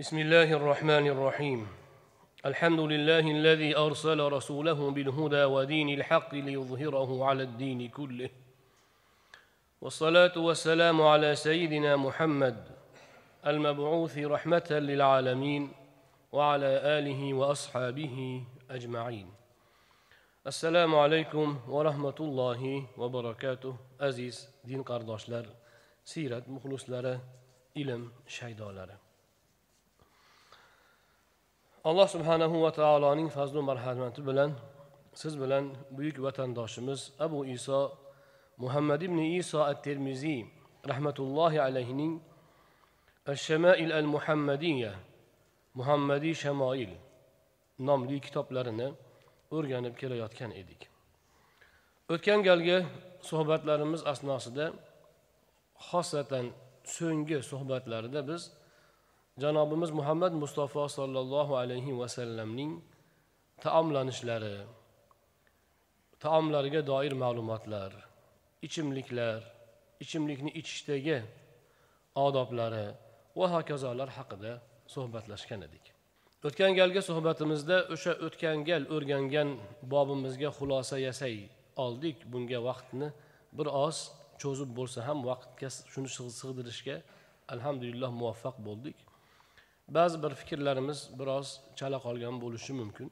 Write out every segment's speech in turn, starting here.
بسم الله الرحمن الرحيم. الحمد لله الذي أرسل رسوله بالهدى ودين الحق ليظهره على الدين كله. والصلاة والسلام على سيدنا محمد المبعوث رحمة للعالمين وعلى آله وأصحابه أجمعين. السلام عليكم ورحمة الله وبركاته. aziz din qardoshlar siyrat muxlislari ilm shaydolari alloh subhanahu va taoloning fazlu marhamati bilan siz bilan buyuk vatandoshimiz abu iso muhammad ibn iso at termiziy rahmatullohi alayhining shamail al muhammadiya muhammadiy shamoil nomli kitoblarini o'rganib kelayotgan edik. O'tgan galgi suhbatlarimiz asnosida xosatan so'nggi suhbatlarida biz janobimiz muhammad mustafa sollallohu alayhi vasallamning taomlanishlari taomlarga doir ma'lumotlar ichimliklar ichimlikni ichishdagi odoblari va hokazolar haqida suhbatlashgan edik. O'tgan galgi suhbatimizda o'sha o'tgan gal o'rgangan bobimizga xulosa yasay oldik. Bunga vaqtni bir oz cho'zib bo'lsa ham vaqtga shuni sig'dirishga alhamdulillah muvaffaq bo'ldik. Ba'zi bir fikrlarimiz biroz chala qolgan bo'lishi mumkin.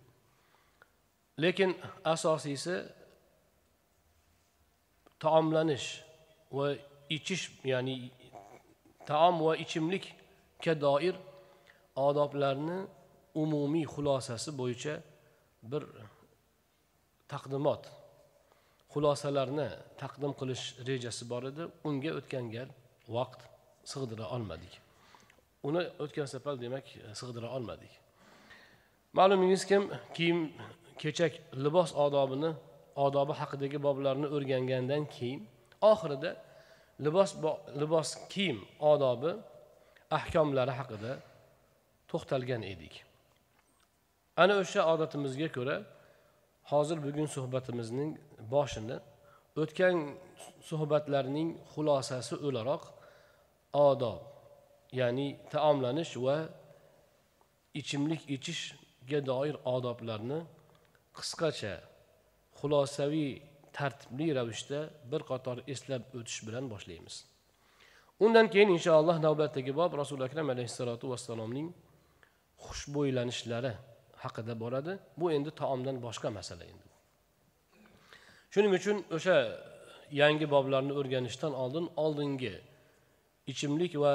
Lekin asosiysi taomlanish va ichish ya'ni taom va ichimlikka doir odoblarni umumiy xulosasi bo'yicha bir taqdimot xulosalarni taqdim qilish rejasi bor edi. Unga o'tgan gal vaqt sig'dira olmadik. Uni o'tgan safar demak e, sig'dira olmadik. Ma'lumingiz kim kiyim kechak libos odobini odobi haqidagi boblarni o'rgangandan keyin oxirida libos libos kiyim odobi ahkomlari haqida to'xtalgan edik. Ana o'sha odatimizga ko'ra hozir bugun suhbatimizning boshini o'tgan suhbatlarning xulosasi o'laroq odob ya'ni taomlanish va ichimlik ichishga doir odoblarni qisqacha xulosaviy tartibli ravishda bir qator eslab o'tish bilan boshlaymiz. Undan keyin inshaalloh navbatdagi bob rasuli akram alayhissalotu vassalomning xushbo'ylanishlari haqida boradi. Bu endi taomdan boshqa masala endi. Shuning uchun o'sha yangi boblarni o'rganishdan oldin oldingi ichimlik va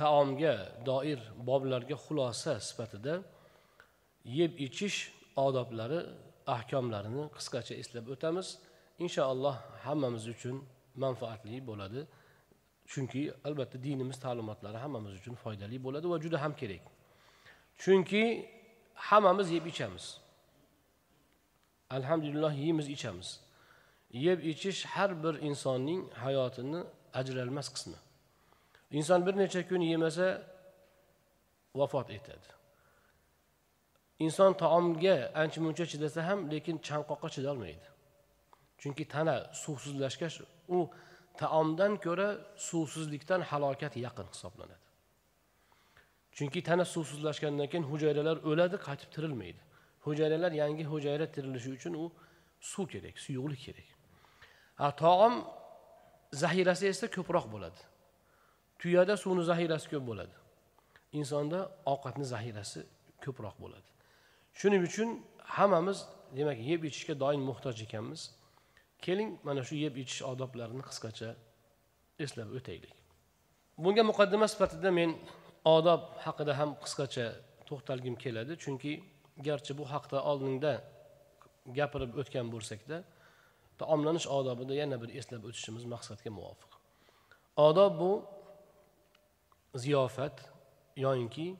taomga doir boblarga xulosa sifatida yeb ichish odoblari ahkomlarini qisqacha eslab o'tamiz. Inshaalloh hammamiz uchun manfaatli bo'ladi. Chunki albatta dinimiz ta'limotlari hammamiz uchun foydali bo'ladi va juda ham kerak. Chunki hammamiz yeb ichamiz. Alhamdulillah yeymiz ichamiz. Yeb ichish har bir insonning hayotini ajralmas qismi. Inson bir necha kun yemasa vafot etadi inson taomga ancha muncha chidasa ham lekin chanqoqqa chidolmaydi chunki tana suvsizlashgach u taomdan ko'ra suvsizlikdan halokat yaqin hisoblanadi chunki tana suvsizlashgandan keyin hujayralar o'ladi qaytib tirilmaydi hujayralar yangi hujayra tirilishi uchun u suv kerak suyuqlik kerak. Taom zaxirasi esa ko'proq bo'ladi tuyada suvni zaxirasi ko'p bo'ladi. Insonda ovqatni zaxirasi ko'proq bo'ladi. Shuning uchun hammamiz demak yeb ichishga doim muhtoj ekanmiz. Keling mana shu yeb ichish odoblarini qisqacha eslab o'taylik. Bunga muqaddima sifatida men odob haqida ham qisqacha to'xtalgim keladi. Chunki garchi bu haqda oldinda gapirib o'tgan bo'lsakda taomlanish odobida yana bir eslab o'tishimiz maqsadga muvofiq. Odob bu ziyofat yoyinki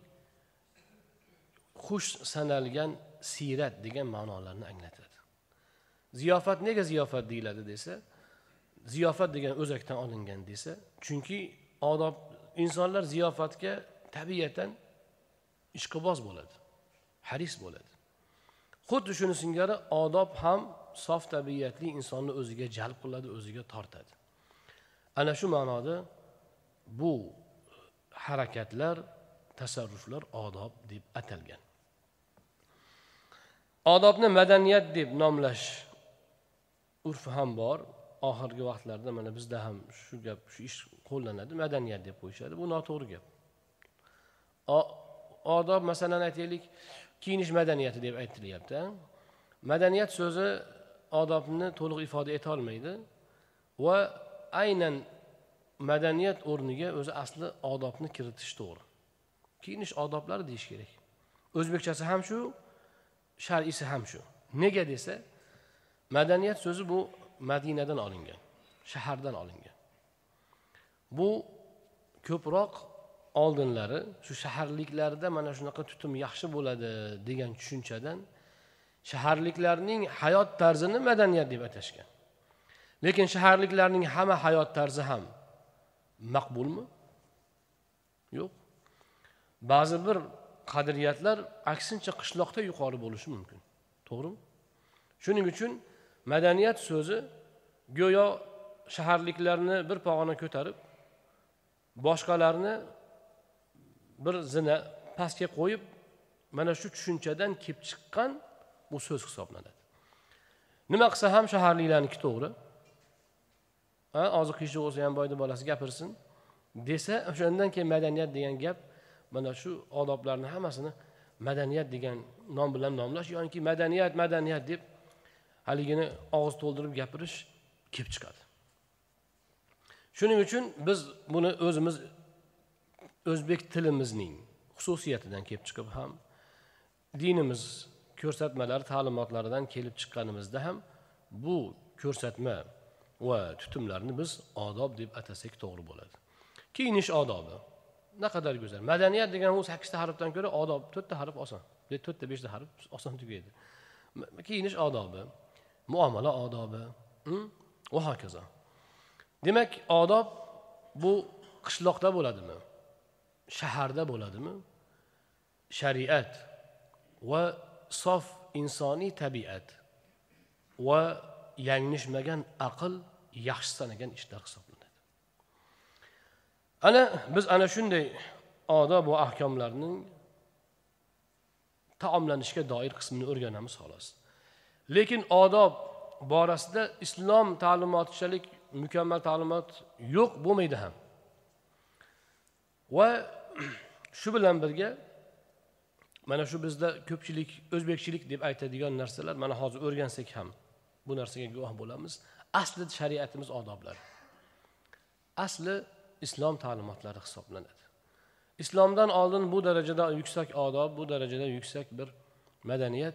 xush sanalgan siyrat degan ma'nolarni anglatadi. Ziyofat nega ziyofat deyiladi desa ziyofat degan o'zakdan olingan desa chunki odob insonlar ziyofatga tabiatan ishqiboz bo'ladi haris bo'ladi. Xuddi shuni singari odob ham sof tabiatli insonni o'ziga jalb qiladi o'ziga tortadi. Ana shu ma'noda bu harakatlar tasarruflar odob deb atalgan. Odobni madaniyat deb nomlash urfi ham bor. Oxirgi vaqtlarda mana bizda ham shu gap shu ish qo'llanadi madaniyat deb qo'yishadi. Bu noto'g'ri gap. Odob masalan aytaylik kiyinish madaniyati deb aytilyapti. Madaniyat so'zi odobni to'liq ifoda etolmaydi va aynan madaniyat o'rniga o'zi asli odobni kiritish to'g'ri. Kiyinish odoblari deyish kerak. O'zbekchasi ham shu shar'iysi ham shu. Nega desa madaniyat so'zi bu madinadan olingan shahardan olingan. Bu ko'proq oldinlari shu shaharliklarda mana shunaqa tutum yaxshi bo'ladi degan tushunchadan shaharliklarning hayot tarzini madaniyat deb atashgan. Lekin shaharliklarning hamma hayot tarzi ham maqbulmi? Yo'q. Ba'zi bir qadriyatlar aksincha qishloqda yuqori bo'lishi mumkin. To'g'rimi? Shuning uchun madaniyat so'zi go'yo shaharliklarni bir pog'ona ko'tarib boshqalarni bir zina pastga qo'yib mana shu tushunchadan kelib chiqqan bu so'z hisoblanadi. Nima qilsa ham shaharliklarniki to'g'ri. Oziq qiyshiq bo'lsa ham boyni bolasi gapirsin. Desa o'shandan keyin madaniyat degan gap mana shu odoblarni hammasini madaniyat degan nom bilan nomlash yoki madaniyat madaniyat deb haligini og'iz to'ldirib gapirish kelib chiqadi. Shuning uchun biz buni o'zimiz o'zbek tilimizning xususiyatidan kelib chiqib ham dinimiz ko'rsatmalari ta'limotlaridan kelib chiqqanimizda ham bu ko'rsatma va tutumlarni biz odob deb atasak to'g'ri bo'ladi. Kiyinish odobi. Naqadar go'zal. Madaniyat degan u sakkizta harfdan ko'ra odob to'rtta harf oson. To'rtta beshta harf oson tugaydi. Kiyinish odobi muomala odobi va hokazo. Demak odob bu qishloqda bo'ladimi? Shaharda bo'ladimi? Shariat va sof insoniy tabiat va yanglishmagan aql yaxshi sanagan ishlar hisoblanadi. Ana biz ana shunday odob va ahkomlarning taomlanishga doir qismini o'rganamiz xolos. Lekin odob borasida islom ta'limotichalik mukammal ta'limot yo'q bo'lmaydi ham. Va shu bilan birga mana shu bizda ko'pchilik o'zbekchilik deb aytadigan narsalar mana hozir o'rgansak ham bu narsaga guvoh bo'lamiz. Asli shariatimiz odoblari. Asli islom ta'limotlari hisoblanadi. Islomdan oldin bu darajada yuksak odob bu darajada yuksak bir madaniyat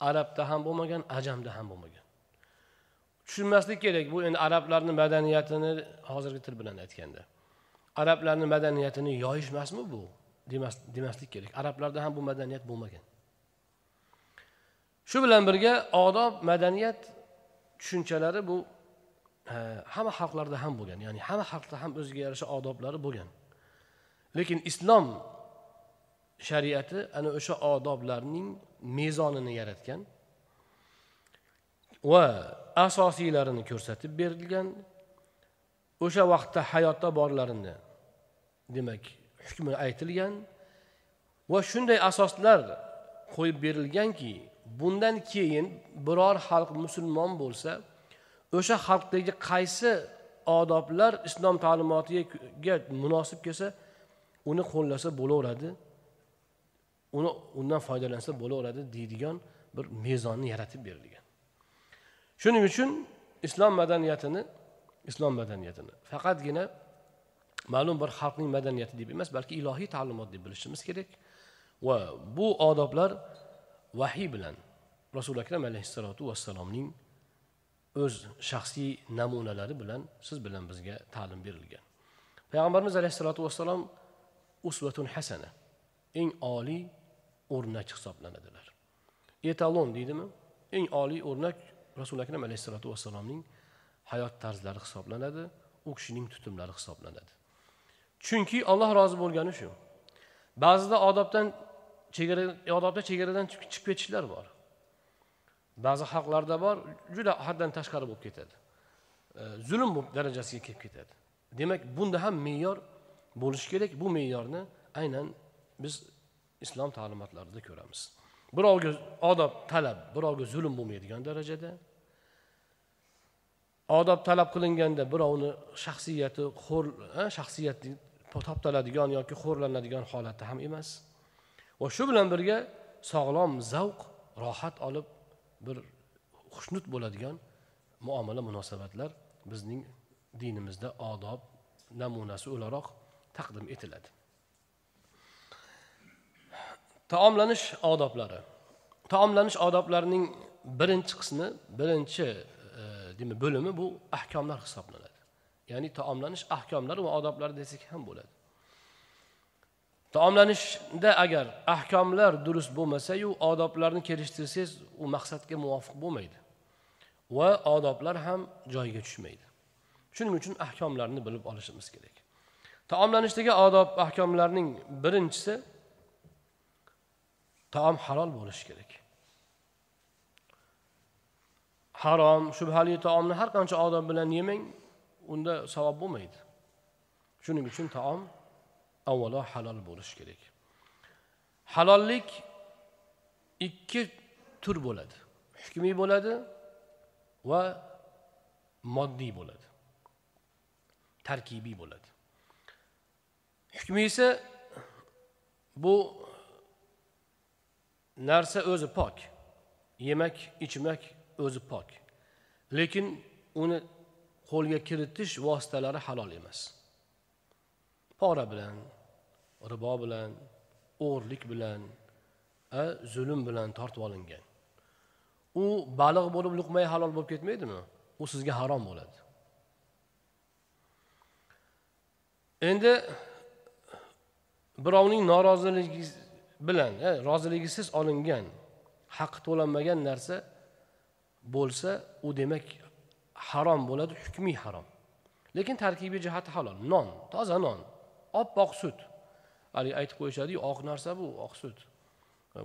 arabda ham bo'lmagan ajamda ham bo'lmagan. Tushunmaslik kerak bu endi arablarni madaniyatini hozirgi til bilan aytganda. Arablarni madaniyatini yoyish emasmi bu demaslik kerak. Arablarda ham bu madaniyat bo'lmagan. Shu bilan birga odob madaniyat tushunchalari bu e, hamma xalqlarda ham bo'lgan. Ya'ni hamma xalqda ham o'ziga yarasha odoblari bo'lgan. Lekin islom shariati ana o'sha odoblarning mezonini yaratgan va asosiylarini ko'rsatib berilgan. O'sha vaqtda hayotda borlarini demak hukmi aytilgan va shunday asoslar qo'yib berilganki bundan keyin biror xalq musulmon bo'lsa o'sha xalqdagi qaysi odoblar islom ta'limotiga munosib kelsa uni qo'llasa bo'laveradi uni undan foydalansa bo'laveradi deydigan bir mezonni yaratib berilgan. Shuning uchun islom madaniyatini islom madaniyatini faqatgina ma'lum bir xalqning madaniyati deb emas balki ilohiy ta'limot deb bilishimiz kerak. Va bu odoblar vahiy bilan rasuli akram alayhissalotu vassalomning o'z shaxsiy namunalari bilan siz bilan bizga ta'lim berilgan. Payg'ambarimiz alayhissalotu vassalom usvatun hasana eng oliy o'rnak hisoblanadilar. Etalon deydimi? Eng oliy o'rnak rasuli akram alayhissalotu vassalomning hayot tarzlari hisoblanadi u kishining tutumlari hisoblanadi. Chunki alloh rozi bo'lgani shu. Ba'zida odobdan chegara odobda chegaradan chiqib ketishlar bor. Ba'zi xalqlarda bor juda haddan tashqari bo'lib ketadi. Zulm darajasiga kelib ketadi. Demak bunda ham me'yor bo'lishi kerak. Bu me'yorni aynan biz islom ta'limotlarida ko'ramiz. Birovga odob talab birovga zulm bo'lmaydigan darajada. Odob talab qilinganda birovni shaxsiyati xo'r shaxsiyati toptaladigan yoki xo'rlanadigan holatda ham emas. Va shu bilan birga sog'lom zavq rohat olib bir xushnud bo'ladigan muomala munosabatlar bizning dinimizda odob namunasi o'laroq taqdim etiladi. Taomlanish odoblari. Taomlanish odoblarining birinchi qismi birinchi e, bo'limi bu ahkomlar hisoblanadi. Ya'ni taomlanish ahkomlari va odoblari desak ham bo'ladi. Taomlanishda agar ahkomlar durust bo'lmasayu odoblarni kelishtirsangiz u maqsadga muvofiq bo'lmaydi. Va odoblar ham joyiga tushmaydi. Shuning uchun ahkomlarni bilib olishimiz kerak. Taomlanishdagi odob ahkomlarning birinchisi taom halol bo'lishi kerak. Harom shubhali taomni har qancha odob bilan yemang unda savob bo'lmaydi. Shuning uchun taom avvalo halol bo'lishi kerak. Halollik ikki tur bo'ladi. Hukmiy bo'ladi va moddiy bo'ladi. Tarkibiy bo'ladi. Hukmiysi bu narsa o'zi pok. Yemak ichmak o'zi pok. Lekin uni qo'lga kiritish vositalari halol emas. Pora bilan ribo bilan o'g'irlik bilan zulm bilan tortib olingan. U baliq bo'lib luqmay halol bo'lib ketmaydimi? U sizga harom bo'ladi. Endi birovning noroziligi bilan roziligisiz olingan haqqi to'lanmagan narsa bo'lsa u demak harom bo'ladi hukmiy harom. Lekin tarkibiy jihati halol non toza non oppoq sut. Haligi aytib qo'yishadiku oq narsa bu oq sut.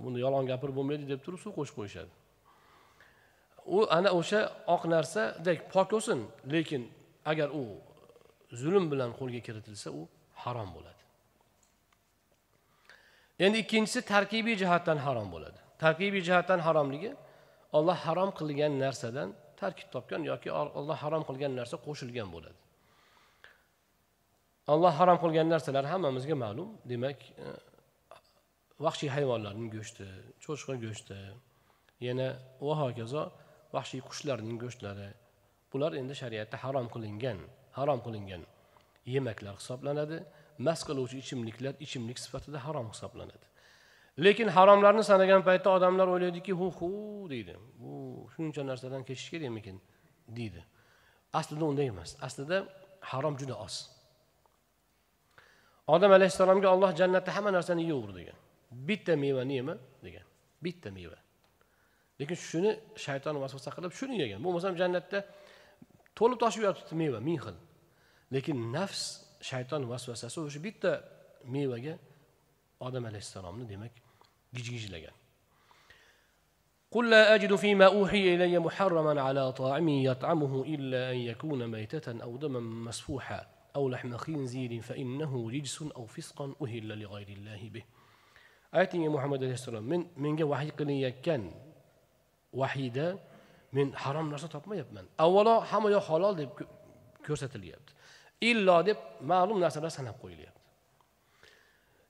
Buni yolg'on gapirib bo'lmaydi deb turib suv qo'shib qo'yishadi. U ana o'sha oq narsadek pok bo'lsin lekin agar u zulm bilan qo'lga kiritilsa u harom bo'ladi. Endi ikkinchisi tarkibiy jihatdan harom bo'ladi. Tarkibiy jihatdan haromligi olloh harom qilgan narsadan tarkib topgan yoki olloh harom qilgan narsa qo'shilgan bo'ladi. Alloh harom qilgan narsalar hammamizga ma'lum. Demak e, vahshiy hayvonlarning go'shti cho'chqa go'shti yana va hokazo vahshiy qushlarning go'shtlari. Bular endi shariatda harom qilingan harom qilingan yemaklar hisoblanadi. Mast qiluvchi ichimliklar ichimlik sifatida harom hisoblanadi. Lekin haromlarni sanagan paytda odamlar o'ylaydiki hu hu deydi. Bu shuncha narsadan kechish kerakmikin deydi. Aslida unday emas. Aslida harom juda oz. Odam alayhissalomga olloh jannatda hamma narsani yeyaver degan bitta mevani yema degan bitta meva lekin shuni shayton vasvasa qilib shuni yegan bo'lmasam jannatda to'lib toshib yotibdi meva ming xil lekin nafs shayton vasvasasi o'sha bitta mevaga odam alayhissalomni demak gijgijlagan قل لا أجد فيما أوحي إلي محرما على طاعم يطعمه إلا أن يكون ميتة أو دما مسفوحا أو لحم خنزير فإنه رجس أو فسقا أهل لغير الله به. آياتي يا محمد عليه السلام من من وحي قلي كان. وحيدة من حرام نرسة تطمى يبمن أولا حما يا حلال دي كرسة اليابد. إلا دي معلوم نرسة رسنا قوي اليابد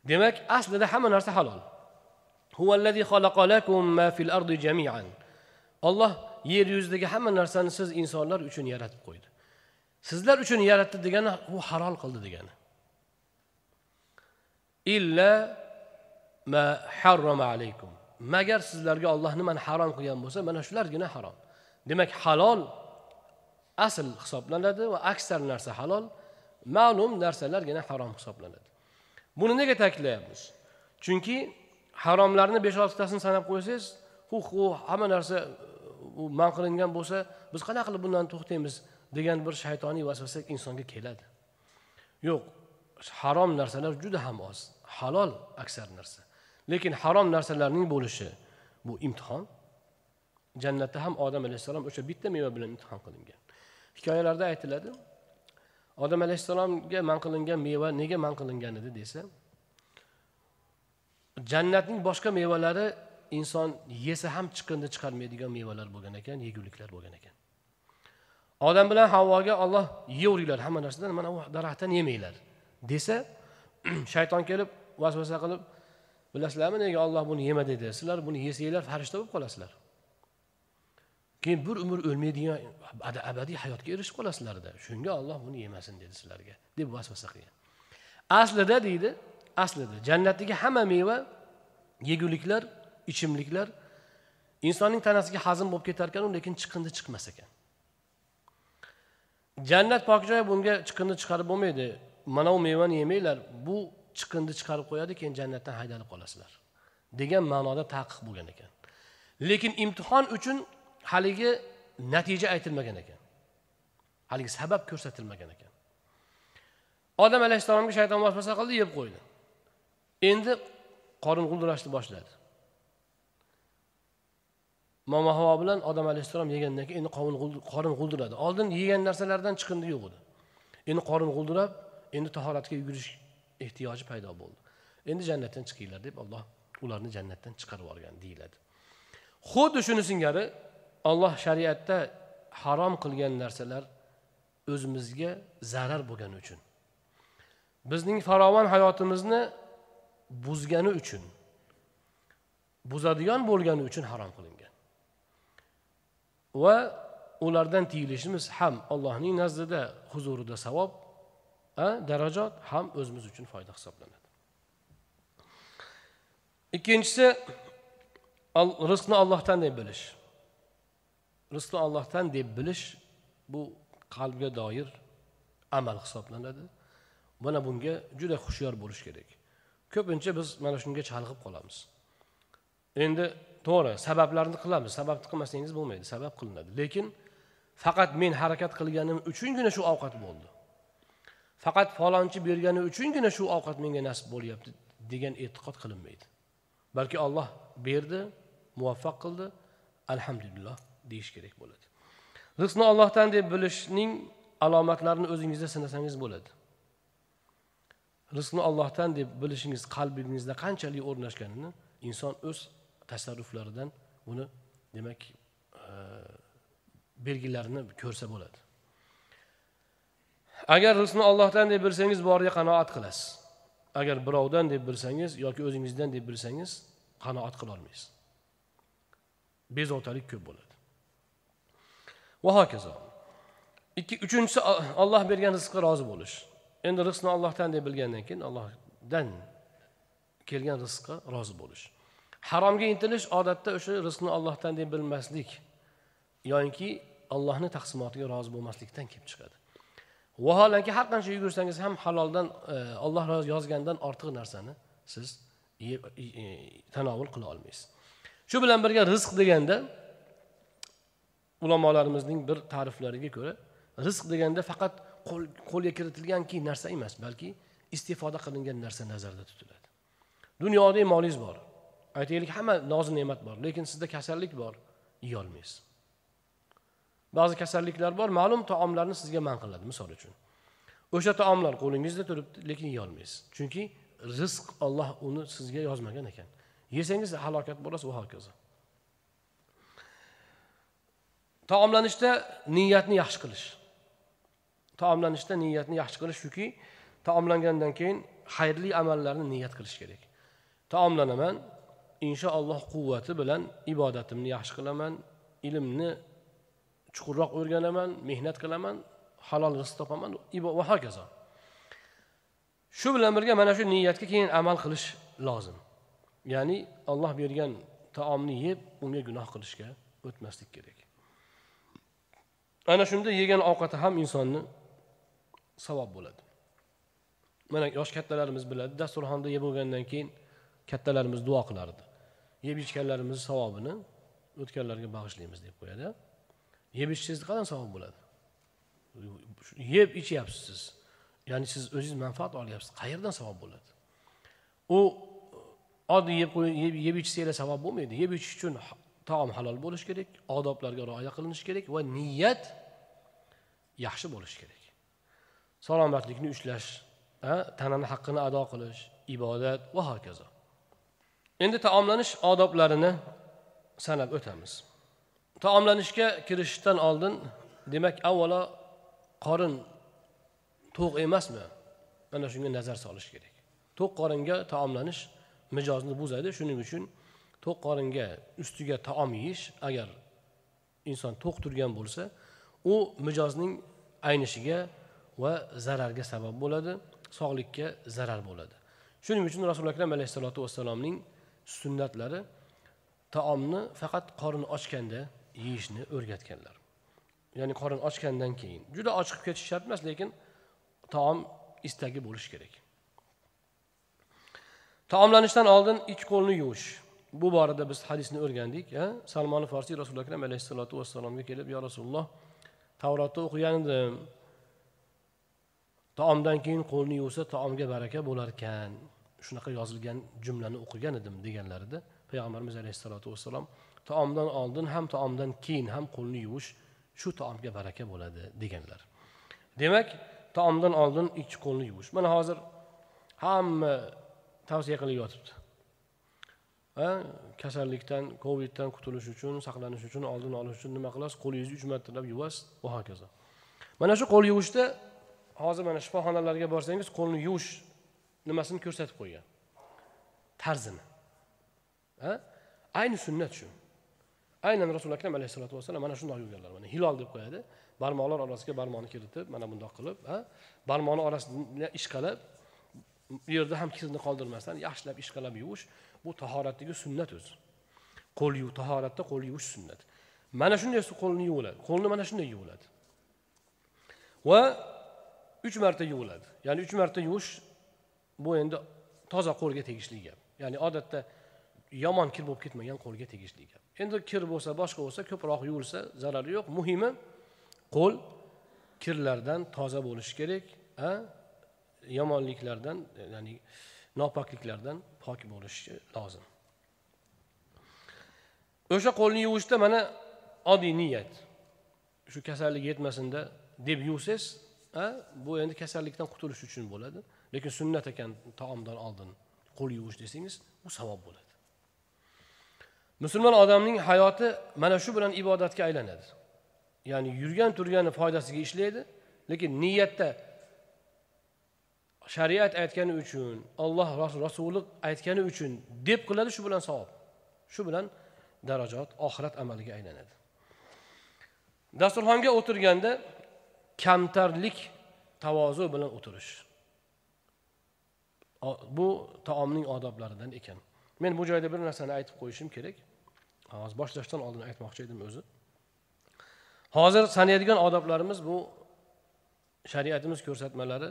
دمك أصل ده حما نرسة حلال. هو الذي خلق لكم ما في الأرض جميعا. الله يريد يزدك حما نرسة نسز إنسان لار يشون يرات قويده sizlar uchun yaratdi degani u halol qildi degani. Illa ma harrama alaykum. Magar sizlarga olloh nimani harom qilgan bo'lsa mana shulargina harom. Demak halol asl hisoblanadi va aksar narsa halol ma'lum narsalargina harom hisoblanadi. Buni nega ta'kidlayapmiz? Chunki haromlarni besh oltitasini sanab qo'ysangiz hu hu hamma narsa man qilingan bo'lsa biz qanaqa qilib bundan to'xtaymiz? Degan bir shaytoniy vasvasa insonga keladi. Yo'q harom narsalar juda ham oz halol aksar narsa. Lekin harom narsalarning bo'lishi bu imtihon. Jannatda ham odam alayhissalom o'sha bitta meva bilan imtihon qilingan. Hikoyalarda aytiladi odam alayhissalomga man qilingan meva nega man qilingan edi desa jannatning boshqa mevalari inson yesa ham chiqindi chiqarmaydigan mevalar bo'lgan ekan yeguliklar bo'lgan ekan. Odam bilan havvoga olloh yeyveringlar hamma narsadan mana u daraxtdan yemanglar desa shayton kelib vasvasa qilib bilasizlarmi nega olloh buni yema dedi sizlar buni yesanglar farishta bo'lib qolasizlar. Keyin bir umr o'lmaydigan abadiy hayotga erishib qolasizlarda shunga olloh buni yemasin dedi sizlarga deb vasvasa qilgan. Aslida deydi aslida jannatdagi hamma meva yeguliklar ichimliklar insonning tanasiga hazm bo'lib ketar ekan lekin chiqindi chiqmas ekan. Jannat pokjoy bunga chiqindi chiqarib bo'lmaydi. Mana bu mevani yemanglar bu chiqindi chiqarib qo'yadi keyin jannatdan haydalib qolasizlar degan ma'noda taqiq bo'lgan ekan. Lekin imtihon uchun haligi natija aytilmagan ekan. Haligi sabab ko'rsatilmagan ekan. Odam alayhissalomga shayton vasvasa qildi yeb qo'ydi. Endi qorin g'uldirashni boshladi. Momo havo bilan odam alayhissalom yegandan keyin endi qorin g'uldiradi. Oldin yegan narsalardan chiqindi yo'q edi. Endi qorin g'uldirab endi tahoratga yugurish ehtiyoji paydo bo'ldi. Endi jannatdan chiqinglar deb alloh ularni jannatdan chiqarib yuborgan deyiladi. Xuddi shuni singari olloh shariatda harom qilgan narsalar o'zimizga zarar bo'lgani uchun bizning farovon hayotimizni buzgani uchun buzadigan bo'lgani uchun harom qilingan. Va ulardan tiyilishimiz ham allohning nazdida huzurida savob darajot ham o'zimiz uchun foyda hisoblanadi. Ikkinchisi rizqni ollohdan deb bilish. Rizqni ollohdan deb bilish bu qalbga doir amal hisoblanadi. Mana bunga juda hushyor bo'lish kerak. Ko'pincha biz mana shunga chalg'ib qolamiz. Endi to'g'ri sabablarni qilamiz. Sababni qilmasangiz bo'lmaydi sabab qilinadi. Lekin faqat men harakat qilganim uchungina shu ovqat bo'ldi. Faqat falonchi bergani uchungina shu ovqat menga nasib bo'lyapti degan e'tiqod qilinmaydi. Balki olloh berdi muvaffaq qildi alhamdulillah deyish kerak bo'ladi. Rizqni ollohdan deb bilishning alomatlarini o'zingizda sinasangiz bo'ladi. Rizqni ollohdan deb bilishingiz qalbingizda qanchalik o'rnashganini inson o'z tasarruflaridan buni demak e, belgilarini ko'rsa bo'ladi. Agar rizqni ollohdan deb bilsangiz boriga qanoat qilasiz. Agar birovdan deb bilsangiz yoki o'zingizdan deb bilsangiz qanoat qilolmaysiz bezovtalik ko'p bo'ladi. Va hokazo. Ikki uchinchisi olloh bergan rizqqa rozi bo'lish. Endi rizqni ollohdan deb bilgandan keyin allohdan kelgan rizqqa rozi bo'lish. Haromga intilish odatda o'sha rizqni ollohdan deb bilmaslik yoyinki allohni taqsimotiga rozi bo'lmaslikdan kelib chiqadi. Vaholanki har qancha yugursangiz ham haloldan e, olloh yozgandan ortiq narsani siz e, e, tanovul qila olmaysiz. Shu bilan birga rizq deganda ulamolarimizning bir ta'riflariga ko'ra rizq deganda faqat qo'lga kiritilganki narsa emas balki istifoda qilingan narsa nazarda tutiladi. Dunyoda molingiz bor. Aytaylik hamma nozi ne'mat bor lekin sizda kasallik bor yeyolmaysiz. Ba'zi kasalliklar bor ma'lum taomlarni sizga man qiladi misol uchun. O'sha taomlar qo'lingizda turibdi lekin yeyolmaysiz. Chunki rizq olloh uni sizga yozmagan ekan. Yesangiz halokat bo'lasiz va hokazo. Taomlanishda niyatni yaxshi qilish. Taomlanishda niyatni yaxshi qilish chunki taomlangandan keyin xayrli amallarni niyat qilish kerak. Taomlanaman inshaalloh quvvati bilan ibodatimni yaxshi qilaman ilmni chuqurroq o'rganaman mehnat qilaman halol rizq topaman va hokazo. Shu bilan birga mana shu niyatga keyin amal qilish lozim. Ya'ni olloh bergan taomni yeb unga gunoh qilishga o'tmaslik kerak. Ana shunda yegan ovqati ham insonni savob bo'ladi. Mana yosh kattalarimiz biladi dasturxonda yeb bo'lgandan keyin kattalarimiz duo qilardi. Yeb ichganlarimiz savobini o'tganlarga bag'ishlaymiz deb qo'yadi. Yeb ichsangiz qanday savob bo'ladi. Yeb ichyapsiz. Siz ya'ni siz o'zingiz manfaat olyapsiz. Qayerdan savob bo'ladi? U oddiy yeb yeb ichsanglar savob bo'lmaydi. Yeb ichish uchun taom halol bo'lishi kerak odoblarga rioya qilinishi kerak va niyat yaxshi bo'lishi kerak. Salomatlikni ushlash tanani haqqini ado qilish ibodat va hokazo. Endi taomlanish odoblarini sanab o'tamiz. Taomlanishga kirishishdan oldin demak avvalo qorin to'q emasmi? Mana shunga nazar solish kerak. To'q qoringa taomlanish mijozni buzadi. Shuning uchun to'q qoringa ustiga taom yeyish agar inson to'q turgan bo'lsa u mijozning aynishiga va zararga sabab bo'ladi sog'likka zarar bo'ladi. Shuning uchun rasululo akram alayhissalotu vassalomning sunnatlari taomni faqat qorin ochganda yeyishni o'rgatganlar. Ya'ni qorin ochgandan keyin. Juda ochiqib ketish shart emas lekin taom istagi bo'lishi kerak. Taomlanishdan oldin ikki qo'lni yuvish. Bu borada biz hadisni o'rgandik salmoni forsiy rasuli akram alayhissalotu vassalomga kelib yo rasululloh tavrotni o'qigan edim taomdan keyin qo'lni yuvsa taomga baraka bo'larkan. Shunaqa yozilgan jumlani o'qigan edim deganlarida payg'ambarimiz alayhissalotu vassalom taomdan oldin ham taomdan keyin ham qo'lni yuvish shu taomga baraka bo'ladi deganlar. Demak taomdan oldin ikki qo'lni yuvish. Mana hozir hamma tavsiya qilib yotibdi. Kasallikdan coviddan qutulish uchun saqlanish uchun oldini olish uchun nima qilasiz? Qo'lingizni uch martalab yuvasiz. Va hokazo. Mana shu qo'l yuvishda hozir mana shifoxonalarga borsangiz qo'lni yuvish nimasini ko'rsatib qo'ygan. Tarzini. Ayni sunnat shu. Aynan rasuli akram alayhissalotu vassalam mana shundoq yuvganlar mana hilol deb qo'yadi. Barmoqlar orasiga barmoqni kiritib mana bundoq qilib barmoqni orasini ishqalab bu yerda ham kirni qoldirmasdan yaxshilab ishqalab yuvish bu tahoratdagi sunnat o'zi. Qo'l yuv tahoratda qo'l yuvish sunnat. Mana shunday qo'lni yuviladi. Qo'lni mana shunday yuviladi. Va uch marta yuviladi. Ya'ni uch marta yuvish bu endi toza qo'lga tegishli gap. Ya'ni odatda yomon kir bo'lib ketmagan qo'lga tegishli gap. Endi kir bo'lsa boshqa bo'lsa ko'proq yuvilsa zarari yo'q. Muhimi qo'l kirlardan toza bo'lishi kerak a yomonliklardan ya'ni nopokliklardan pok bo'lishi lozim. O'sha qo'lni yuvishda mana oddiy niyat. Shu kasallik yetmasinda deb yuvsangiz bu endi kasallikdan qutulish uchun bo'ladi. Lekin sunnat ekan taomdan oldin qo'l yuvish desangiz bu savob bo'ladi. Musulmon odamning hayoti mana shu bilan ibodatga aylanadi. Ya'ni yurgan turgani foydasiga ishlaydi lekin niyatda shariat aytgani uchun olloh rasuli aytgani uchun deb qiladi shu bilan savob shu bilan darajot oxirat amaliga aylanadi. Dasturxonga o'tirganda kamtarlik tavozu bilan o'tirish. Bu taomning odoblaridan ekan. Men bu joyda bir narsani aytib qo'yishim kerak. Hozir boshlashdan oldin aytmoqchi edim o'zi. Hozir sanaydigan odoblarimiz bu shariatimiz ko'rsatmalari.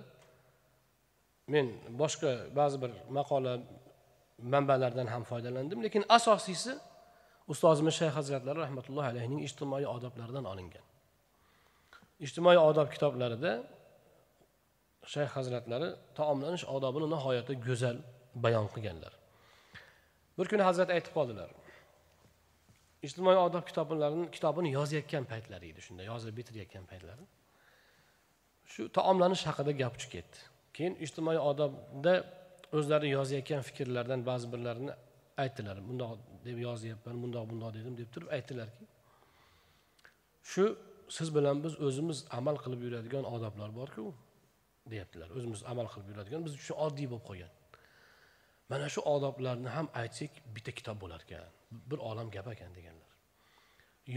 Men boshqa ba'zi bir maqola manbalardan ham foydalandim. Lekin asosiysi ustozimiz shayx hazratlari rahmatullohi alayhining ijtimoiy odoblaridan olingan. Ijtimoiy odob kitoblarida shayx hazratlari taomlanish odobini nihoyatda go'zal bayon qilganlar. Bir kuni hazrat aytib qoldilar. Ijtimoiy odob kitoblarini kitobini yozayotgan paytlari edi shunda yozib bitirayotgan paytlari shu taomlanish haqida gap chiqib ketdi. Keyin ijtimoiy odobda o'zlari yozayotgan fikrlardan ba'zi birlarini aytdilar. Bundoq deb yozyapman bundoq bundoq dedim deb turib aytdilarki shu siz bilan biz o'zimiz amal qilib yuradigan odoblar borku deyaptilar. O'zimiz amal qilib yuradigan biz uchun oddiy bo'lib qolgan. Mana shu odoblarni ham aytsak bitta kitob bo'lar ekan. Bir olam gap ekan deganlar.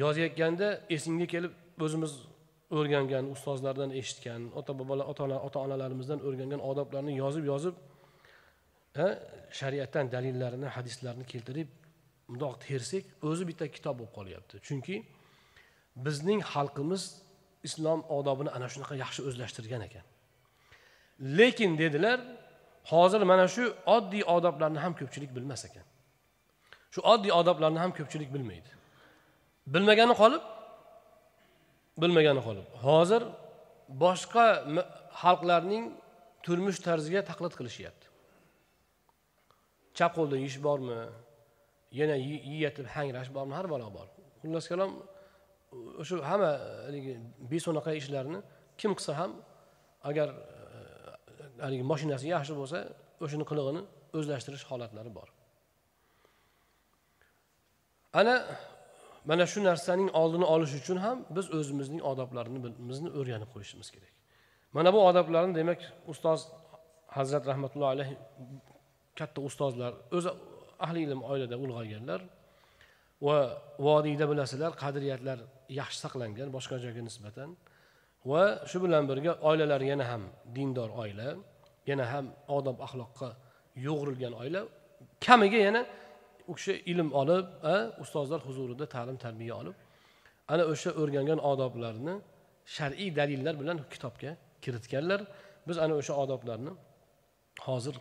Yozayotganda esingga kelib o'zimiz o'rgangan ustozlardan eshitgan ota bobolar ota onalarimizdan o'rgangan odoblarni yozib yozib shariatdan dalillarini hadislarni keltirib bundoq tersak o'zi bitta kitob bo'lib qolyapti. Chunki bizning xalqimiz islom odobini ana shunaqa yaxshi o'zlashtirgan ekan. Lekin dedilar hozir mana shu oddiy odoblarni ham ko'pchilik bilmas ekan. Shu oddiy odoblarni ham ko'pchilik bilmaydi. Bilmagani qolib bilmagani qolib. Hozir boshqa xalqlarning turmush tarziga taqlid qilishyapti. Chap qo'lda yeyish bormi? Yana yeyatib hangrash bormi? Har balo bor. Xullas kalom o'sha hamma haligi beso'naqa ishlarni kim qilsa ham agar haligi mashinasi yaxshi bo'lsa o'shani qilig'ini o'zlashtirish holatlari bor. Ana mana shu narsaning oldini olish uchun ham biz o'zimizning odoblarimizni o'rganib qo'yishimiz kerak. Mana bu odoblarni demak ustoz hazrat rahmatullohi alayhi katta ustozlar o'zi ahli ilm oilada ulg'ayganlar va vodiyda bilasizlar qadriyatlar yaxshi saqlangan boshqa joyga nisbatan. Va shu bilan birga oilalari yana ham dindor oila yana ham odob axloqqa yo'g'rilgan oila. Kamiga yana u kishi ilm olib ustozlar huzurida ta'lim tarbiya olib ana o'sha o'rgangan odoblarni shar'iy dalillar bilan kitobga kiritganlar. Biz ana o'sha odoblarni hozir